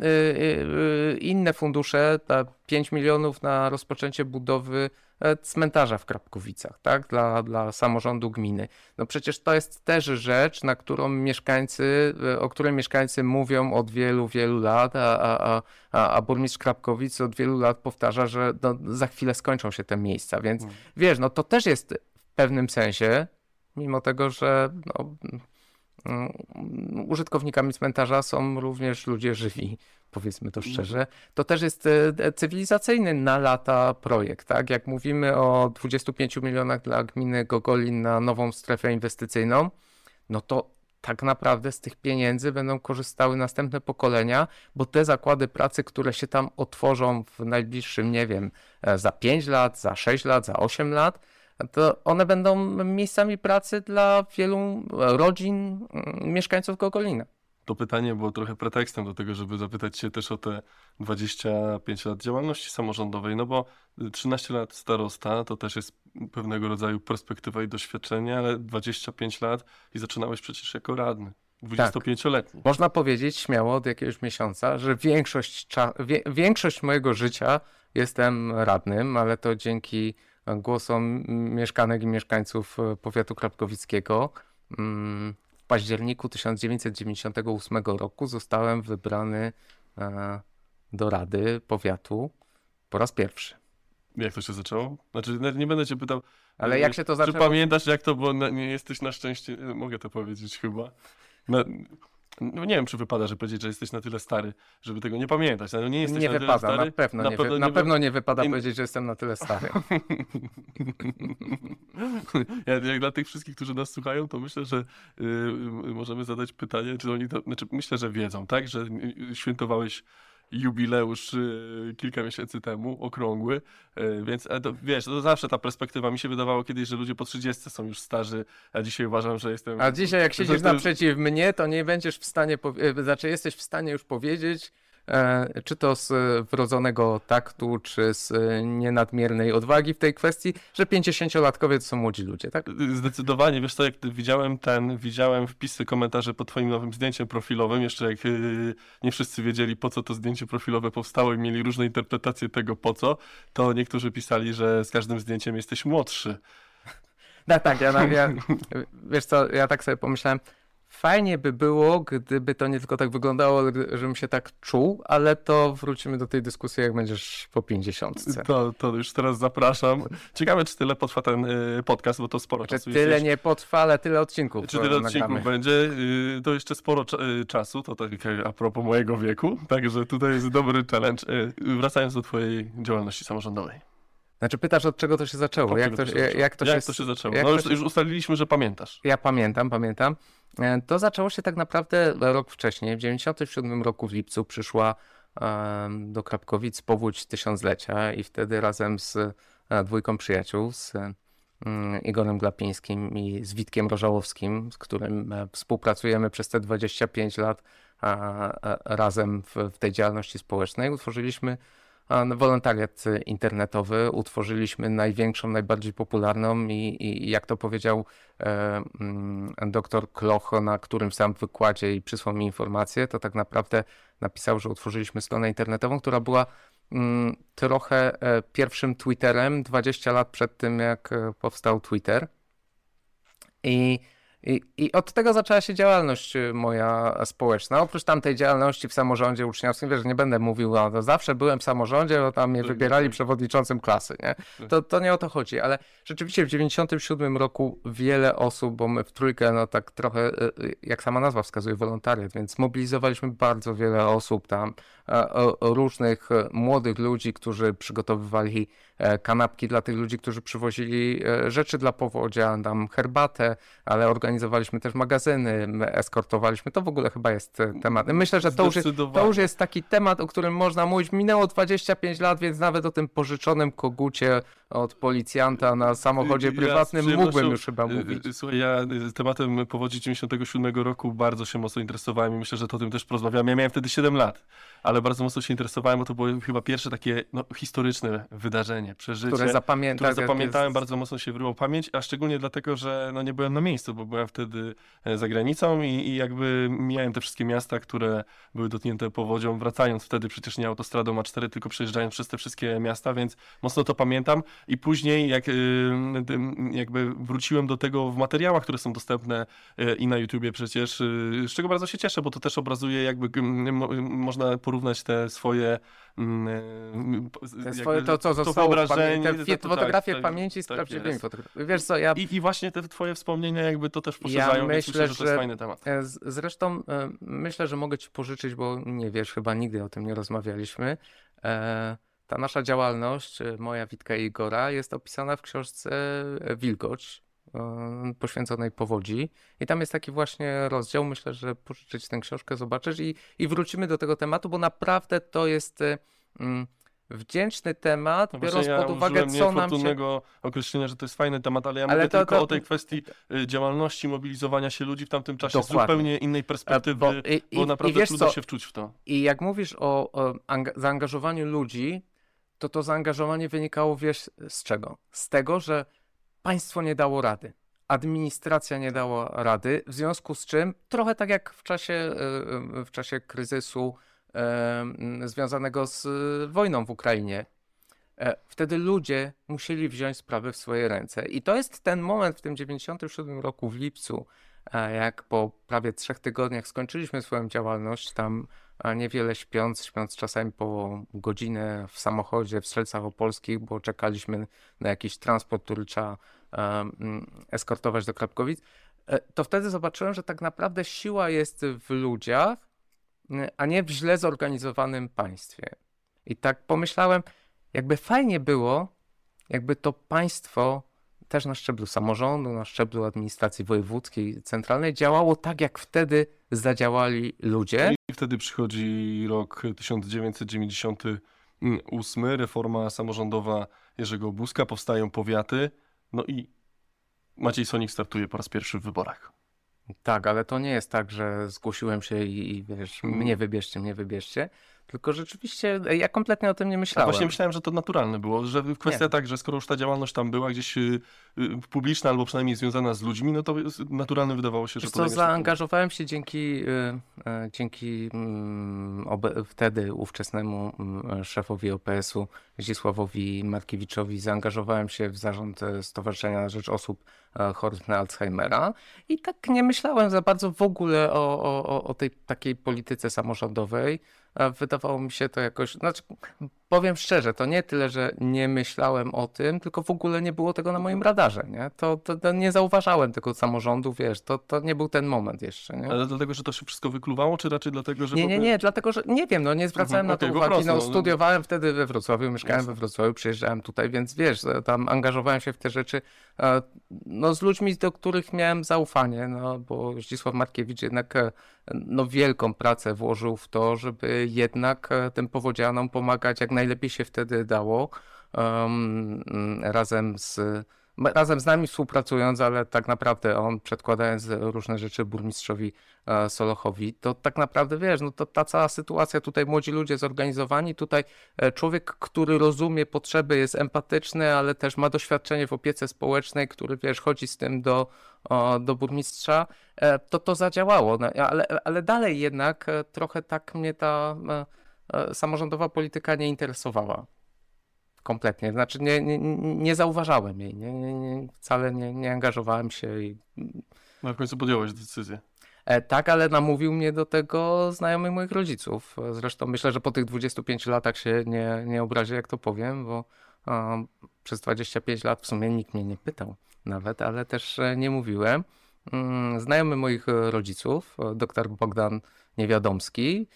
inne fundusze, ta 5 milionów na rozpoczęcie budowy e, cmentarza w Krapkowicach, tak, dla, dla samorządu gminy. No przecież to jest też rzecz, na którą mieszkańcy, e, o której mieszkańcy mówią od wielu, wielu lat, a, a, a, a, burmistrz Krapkowic od wielu lat powtarza, że no, za chwilę skończą się te miejsca, więc Mm. wiesz, no to też jest w pewnym sensie, mimo tego, że no, mm, użytkownikami cmentarza są również ludzie żywi, powiedzmy to szczerze, to też jest e, cywilizacyjny na lata projekt, tak? Jak mówimy o 25 milionach dla gminy Gogolin na nową strefę inwestycyjną, no to tak naprawdę z tych pieniędzy będą korzystały następne pokolenia, bo te zakłady pracy, które się tam otworzą w najbliższym, nie wiem, e, za 5 lat, za 6 lat, za 8 lat, to one będą miejscami pracy dla wielu rodzin mm, mieszkańców Gogolina. To pytanie było trochę pretekstem do tego, żeby zapytać się też o te 25 lat działalności samorządowej, no bo 13 lat starosta to też jest pewnego rodzaju perspektywa i doświadczenie, ale 25 lat i zaczynałeś przecież jako radny. 25-letni. Można powiedzieć śmiało od jakiegoś miesiąca, że większość, większość mojego życia jestem radnym, ale to dzięki głosom mieszkanek i mieszkańców powiatu krapkowickiego. W październiku 1998 roku zostałem wybrany e, do Rady Powiatu po raz pierwszy. Jak to się zaczęło? Znaczy, nie- będę cię pytał. Ale jak się to Czy zaczęło? pamiętasz, jak to było? Na- Nie jesteś na szczęście. Mogę to powiedzieć chyba. Na, no nie wiem, czy wypada, że powiedzieć, że jesteś na tyle stary, żeby tego nie pamiętać. No nie jesteś Nie na tyle wypada, stary. na pewno, na nie, pewno wy, nie na pewno nie wypada powiedzieć, że jestem na tyle stary. Ja, jak dla tych wszystkich, którzy nas słuchają, to myślę, że y, y, możemy zadać pytanie, czy oni to, znaczy myślę, że wiedzą, tak, że y, świętowałeś jubileusz y, kilka miesięcy temu, okrągły, y, więc to, wiesz, to zawsze ta perspektywa, mi się wydawało kiedyś, że ludzie po 30 są już starzy, a dzisiaj uważam, że jestem... A dzisiaj jak siedzisz naprzeciw mnie, to nie będziesz w stanie, powie- e, znaczy jesteś w stanie już powiedzieć, czy to z e, wrodzonego taktu, czy z e, nienadmiernej odwagi w tej kwestii, że 50-latkowie to są młodzi ludzie, tak? Zdecydowanie, wiesz co, jak widziałem ten, widziałem wpisy, komentarze pod twoim nowym zdjęciem profilowym, jeszcze jak yy, nie wszyscy wiedzieli po co to zdjęcie profilowe powstało i mieli różne interpretacje tego po co, to niektórzy pisali, że z każdym zdjęciem jesteś młodszy. Tak, tak, ja, ja, wiesz co, ja tak sobie pomyślałem, fajnie by było, gdyby to nie tylko tak wyglądało, ale żebym się tak czuł, ale to wrócimy do tej dyskusji, jak będziesz po 50. To, to już teraz zapraszam. Ciekawe, czy tyle potrwa ten y, podcast, bo to sporo Czy czasu tyle nie potrwa, ale tyle odcinków Czy e, tyle nagramy. odcinków będzie, y, to jeszcze sporo y, czasu, to tak a propos mojego wieku, także tutaj jest dobry challenge. Wracając do twojej działalności samorządowej. Znaczy pytasz, od czego to się zaczęło? Jak to, się zaczęło? jak to jak się to się zaczęło? jak No już, się- już ustaliliśmy, że pamiętasz. Ja pamiętam, pamiętam. E, To zaczęło się tak naprawdę rok wcześniej. W 97 roku w lipcu przyszła do Krapkowic powódź tysiąclecia i wtedy razem z e, dwójką przyjaciół, z mm, Igorem Glapińskim i z Witkiem Rożałowskim, z którym e, współpracujemy przez te 25 lat razem w, tej działalności społecznej, utworzyliśmy wolontariat internetowy, utworzyliśmy największą, najbardziej popularną i, i i jak to powiedział e, mm, doktor Kloch na którym sam wykładzie i przysłał mi informację, to tak naprawdę napisał, że utworzyliśmy stronę internetową, która była mm, trochę e, pierwszym Twitterem 20 lat przed tym, jak e, powstał Twitter. I, i, I od tego zaczęła się działalność y, moja społeczna. Oprócz tamtej działalności w samorządzie uczniowskim, wiesz, nie będę mówił, no, to zawsze byłem w samorządzie, bo tam mnie wybierali przewodniczącym klasy, nie? To, to nie o to chodzi, ale rzeczywiście w 97 roku wiele osób, bo my w trójkę, no tak trochę, y, y, jak sama nazwa wskazuje, wolontariat, więc mobilizowaliśmy bardzo wiele osób tam, różnych e, młodych ludzi, którzy przygotowywali e, kanapki dla tych ludzi, którzy przywozili e, rzeczy dla powodzia, tam herbatę, ale organizowaliśmy też magazyny, my eskortowaliśmy. To w ogóle chyba jest e, temat. Myślę, że to już, jest, to już jest taki temat, o którym można mówić. Minęło 25 lat, więc nawet o tym pożyczonym kogucie od policjanta na samochodzie Ja prywatnym mógłbym już chyba mówić. Słuchaj, ja tematem powodzi 97 roku bardzo się mocno interesowałem i myślę, że to o tym też porozmawiamy. Ja miałem wtedy 7 lat, ale bardzo mocno się interesowałem, bo to było chyba pierwsze takie no, historyczne wydarzenie, przeżycie. Które zapamięta, które zapamiętałem, jest- bardzo mocno się wryło pamięć, a szczególnie dlatego, że no, nie byłem na miejscu, bo byłem wtedy e, za granicą i, i jakby mijałem te wszystkie miasta, które były dotknięte powodzią, wracając wtedy przecież nie autostradą A4, tylko przejeżdżając przez te wszystkie miasta, więc mocno to pamiętam i później jak y, jakby wróciłem do tego w materiałach, które są dostępne y, i na YouTubie przecież, y, z czego bardzo się cieszę, bo to też obrazuje jakby, mo- można porównać te swoje mm, po- Te swoje, to, co zostało w wyobrażenie, pamięci, te to- fotografie tak, w pamięci z tak prawdziwymi jest. fotografiami. Wiesz co, ja I, I właśnie te twoje wspomnienia jakby to też poszerzają, więc myślę, myślę, że to jest że- fajny temat. E, z- Zresztą e, myślę, że mogę ci pożyczyć, bo nie wiesz, chyba nigdy o tym nie rozmawialiśmy. E, Ta nasza działalność, e, moja Witka i Igora, jest opisana w książce e, Wilgoć, e, poświęconej powodzi. I tam jest taki właśnie rozdział. Myślę, że pożyczyć tę książkę, zobaczysz i, i wrócimy do tego tematu, bo naprawdę to jest e, mm, wdzięczny temat, No biorąc ja pod uwagę, co nam się... określenia, że to jest fajny temat, ale ja Ale mówię to- tylko to- o tej kwestii y, działalności, mobilizowania się ludzi w tamtym czasie z Dokładnie. zupełnie innej E, perspektywy, bo- bo, i- i naprawdę trudno co, się wczuć w to. I jak mówisz o, o anga- zaangażowaniu ludzi, to to zaangażowanie wynikało, wiesz, z czego? Z tego, że państwo nie dało rady. Administracja nie dała rady, w związku z czym, trochę tak jak w czasie, y, y, w czasie kryzysu e, związanego z wojną w Ukrainie, e, wtedy ludzie musieli wziąć sprawy w swoje ręce. I to jest ten moment w tym 97 roku w lipcu, e, jak po prawie trzech tygodniach skończyliśmy swoją działalność, tam niewiele śpiąc, śpiąc czasami po godzinę w samochodzie w Strzelcach Opolskich, bo czekaliśmy na jakiś transport, który trzeba eskortować do Krapkowic, e, to wtedy zobaczyłem, że tak naprawdę siła jest w ludziach, m, a nie w źle zorganizowanym państwie. I tak pomyślałem, jakby fajnie było, jakby to państwo też na szczeblu samorządu, na szczeblu administracji wojewódzkiej, centralnej działało tak, jak wtedy zadziałali ludzie. I wtedy przychodzi rok 1998, reforma samorządowa Jerzego Buzka, powstają powiaty, no i Maciej Sonik startuje po raz pierwszy w wyborach. Tak, ale to nie jest tak, że zgłosiłem się i, i wiesz, Mhm. mnie wybierzcie, mnie wybierzcie, tylko rzeczywiście e, ja kompletnie o tym nie A myślałem. właśnie myślałem, że to naturalne było, że kwestia Nie. tak, że skoro już ta działalność tam była gdzieś y, y, publiczna albo przynajmniej związana z ludźmi, no to naturalne wydawało się, że Wiesz taką- zaangażowałem się dzięki, y, y, dzięki mm, wtedy ówczesnemu mm, szefowi OPS-u Zdzisławowi Markiewiczowi. Zaangażowałem się w zarząd e, Stowarzyszenia na Rzecz Osób e, Chorych na Alzheimera i tak nie myślałem za bardzo w ogóle o, o- o tej takiej polityce samorządowej. Wydawało mi się to jakoś, znaczy powiem szczerze, to nie tyle, że nie myślałem o tym, tylko w ogóle nie było tego na moim radarze, nie? To, to, to nie zauważałem tego samorządu, wiesz, to, to nie był ten moment jeszcze, nie? Ale dlatego, że to się wszystko wykluwało, czy raczej dlatego, że... Nie, nie, nie, dlatego, że nie wiem, no nie zwracałem Mhm, na to po uwagi, prostu, no no, studiowałem wtedy we Wrocławiu, mieszkałem Jasne. we Wrocławiu, przyjeżdżałem tutaj, więc wiesz, e, tam angażowałem się w te rzeczy, e, no z ludźmi, do których miałem zaufanie, no bo Zdzisław Markiewicz jednak e, no wielką pracę włożył w to, żeby jednak tym powodzianom pomagać jak najlepiej się wtedy dało, mm, razem z razem z nami współpracując, ale tak naprawdę on przedkładając różne rzeczy burmistrzowi e, Solochowi, to tak naprawdę wiesz, no to ta cała sytuacja, tutaj młodzi ludzie zorganizowani, tutaj e, człowiek, który rozumie potrzeby, jest empatyczny, ale też ma doświadczenie w opiece społecznej, który wiesz, chodzi z tym do, do burmistrza, e, to to zadziałało, no, ale, ale dalej jednak trochę tak mnie ta samorządowa polityka nie interesowała. Kompletnie. Znaczy nie, nie, nie zauważałem jej, nie, nie, nie, wcale nie, nie angażowałem się. I, No w końcu podjąłeś decyzję. e, tak, ale namówił mnie do tego znajomy moich rodziców. E, Zresztą myślę, że po tych 25 latach się nie, nie obrazi, jak to powiem, bo e, przez 25 lat w sumie nikt mnie nie pytał nawet, ale też e, nie mówiłem. Mm, Znajomy moich e, rodziców, e, dr Bogdan Niewiadomski,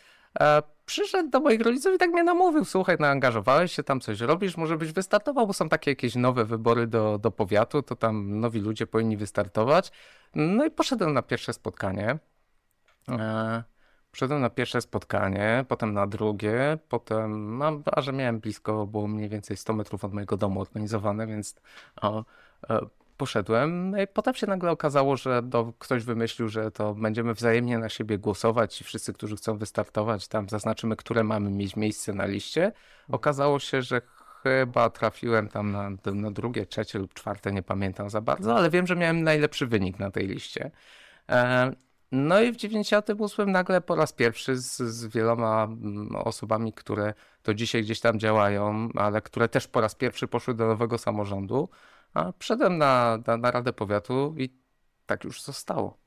e, przyszedł do moich rodziców i tak mnie namówił, słuchaj, no angażowałeś się tam, coś robisz, może byś wystartował, bo są takie jakieś nowe wybory do, do powiatu, to tam nowi ludzie powinni wystartować. No i poszedłem na pierwsze spotkanie. E, Poszedłem na pierwsze spotkanie, potem na drugie, potem, no, a że miałem blisko, było mniej więcej 100 metrów od mojego domu organizowane, więc o, e, poszedłem. I potem się nagle okazało, że do, ktoś wymyślił, że to będziemy wzajemnie na siebie głosować i wszyscy, którzy chcą wystartować, tam zaznaczymy, które mamy mieć miejsce na liście. Okazało się, że chyba trafiłem tam na, na drugie, trzecie lub czwarte, nie pamiętam za bardzo, ale wiem, że miałem najlepszy wynik na tej liście. E, no i w 98 nagle po raz pierwszy z, z wieloma mm, osobami, które to dzisiaj gdzieś tam działają, ale które też po raz pierwszy poszły do nowego samorządu, a wszedłem na, na, na Radę Powiatu i tak już zostało.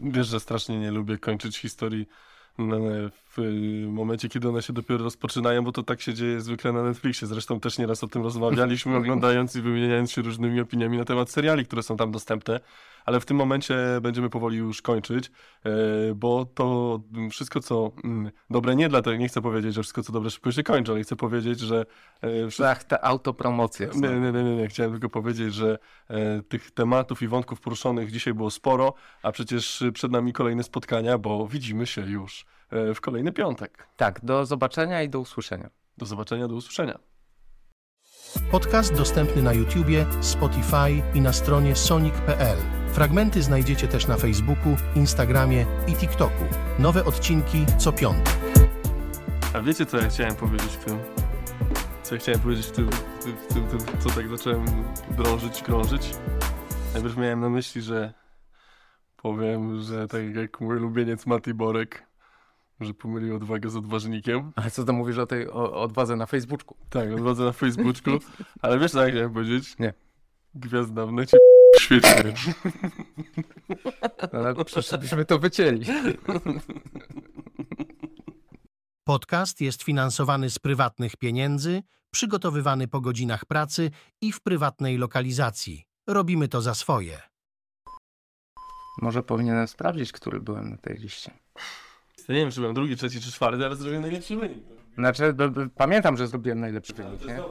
Wiesz, że strasznie nie lubię kończyć historii na, w y, momencie, kiedy one się dopiero rozpoczynają, bo to tak się dzieje zwykle na Netflixie. Zresztą też nieraz o tym rozmawialiśmy, oglądając i wymieniając się różnymi opiniami na temat seriali, które są tam dostępne. Ale w tym momencie będziemy powoli już kończyć, e, bo to wszystko, co mm, dobre nie dlatego, nie chcę powiedzieć, że wszystko, co dobre szybko się kończy, ale chcę powiedzieć, że e, wszystko, Ach, te autopromocje. nie, nie, nie, nie, nie. Chciałem tylko powiedzieć, że e, tych tematów i wątków poruszonych dzisiaj było sporo, a przecież przed nami kolejne spotkania, bo widzimy się już w kolejny piątek. Tak, do zobaczenia i do usłyszenia. Do zobaczenia, do usłyszenia. Podcast dostępny na YouTubie, Spotify i na stronie sonic.pl. Fragmenty znajdziecie też na Facebooku, Instagramie i TikToku. Nowe odcinki co piątek. A wiecie, co ja chciałem powiedzieć w tym? Co ja chciałem powiedzieć w tym, w tym, w tym, w tym co tak zacząłem drążyć, krążyć? Najpierw miałem na myśli, że powiem, że tak jak mój ulubieniec Mati Borek, że pomylił odwagę z odważnikiem. Ale co to mówisz o tej o, odwadze na Facebooku? Tak, odwadzę na Facebooku, ale wiesz, co ja chciałem powiedzieć? Nie. Gwiazda w necie świetnie. No, ale przecież byśmy to wycięli. Podcast jest finansowany z prywatnych pieniędzy, przygotowywany po godzinach pracy i w prywatnej lokalizacji. Robimy to za swoje. Może powinienem sprawdzić, który byłem na tej liście. Ja nie wiem, czy byłem drugi, trzeci czy czwarty, ale zrobiłem najlepszy wynik. Znaczy, b- b- pamiętam, że zrobiłem najlepszy wynik, nie?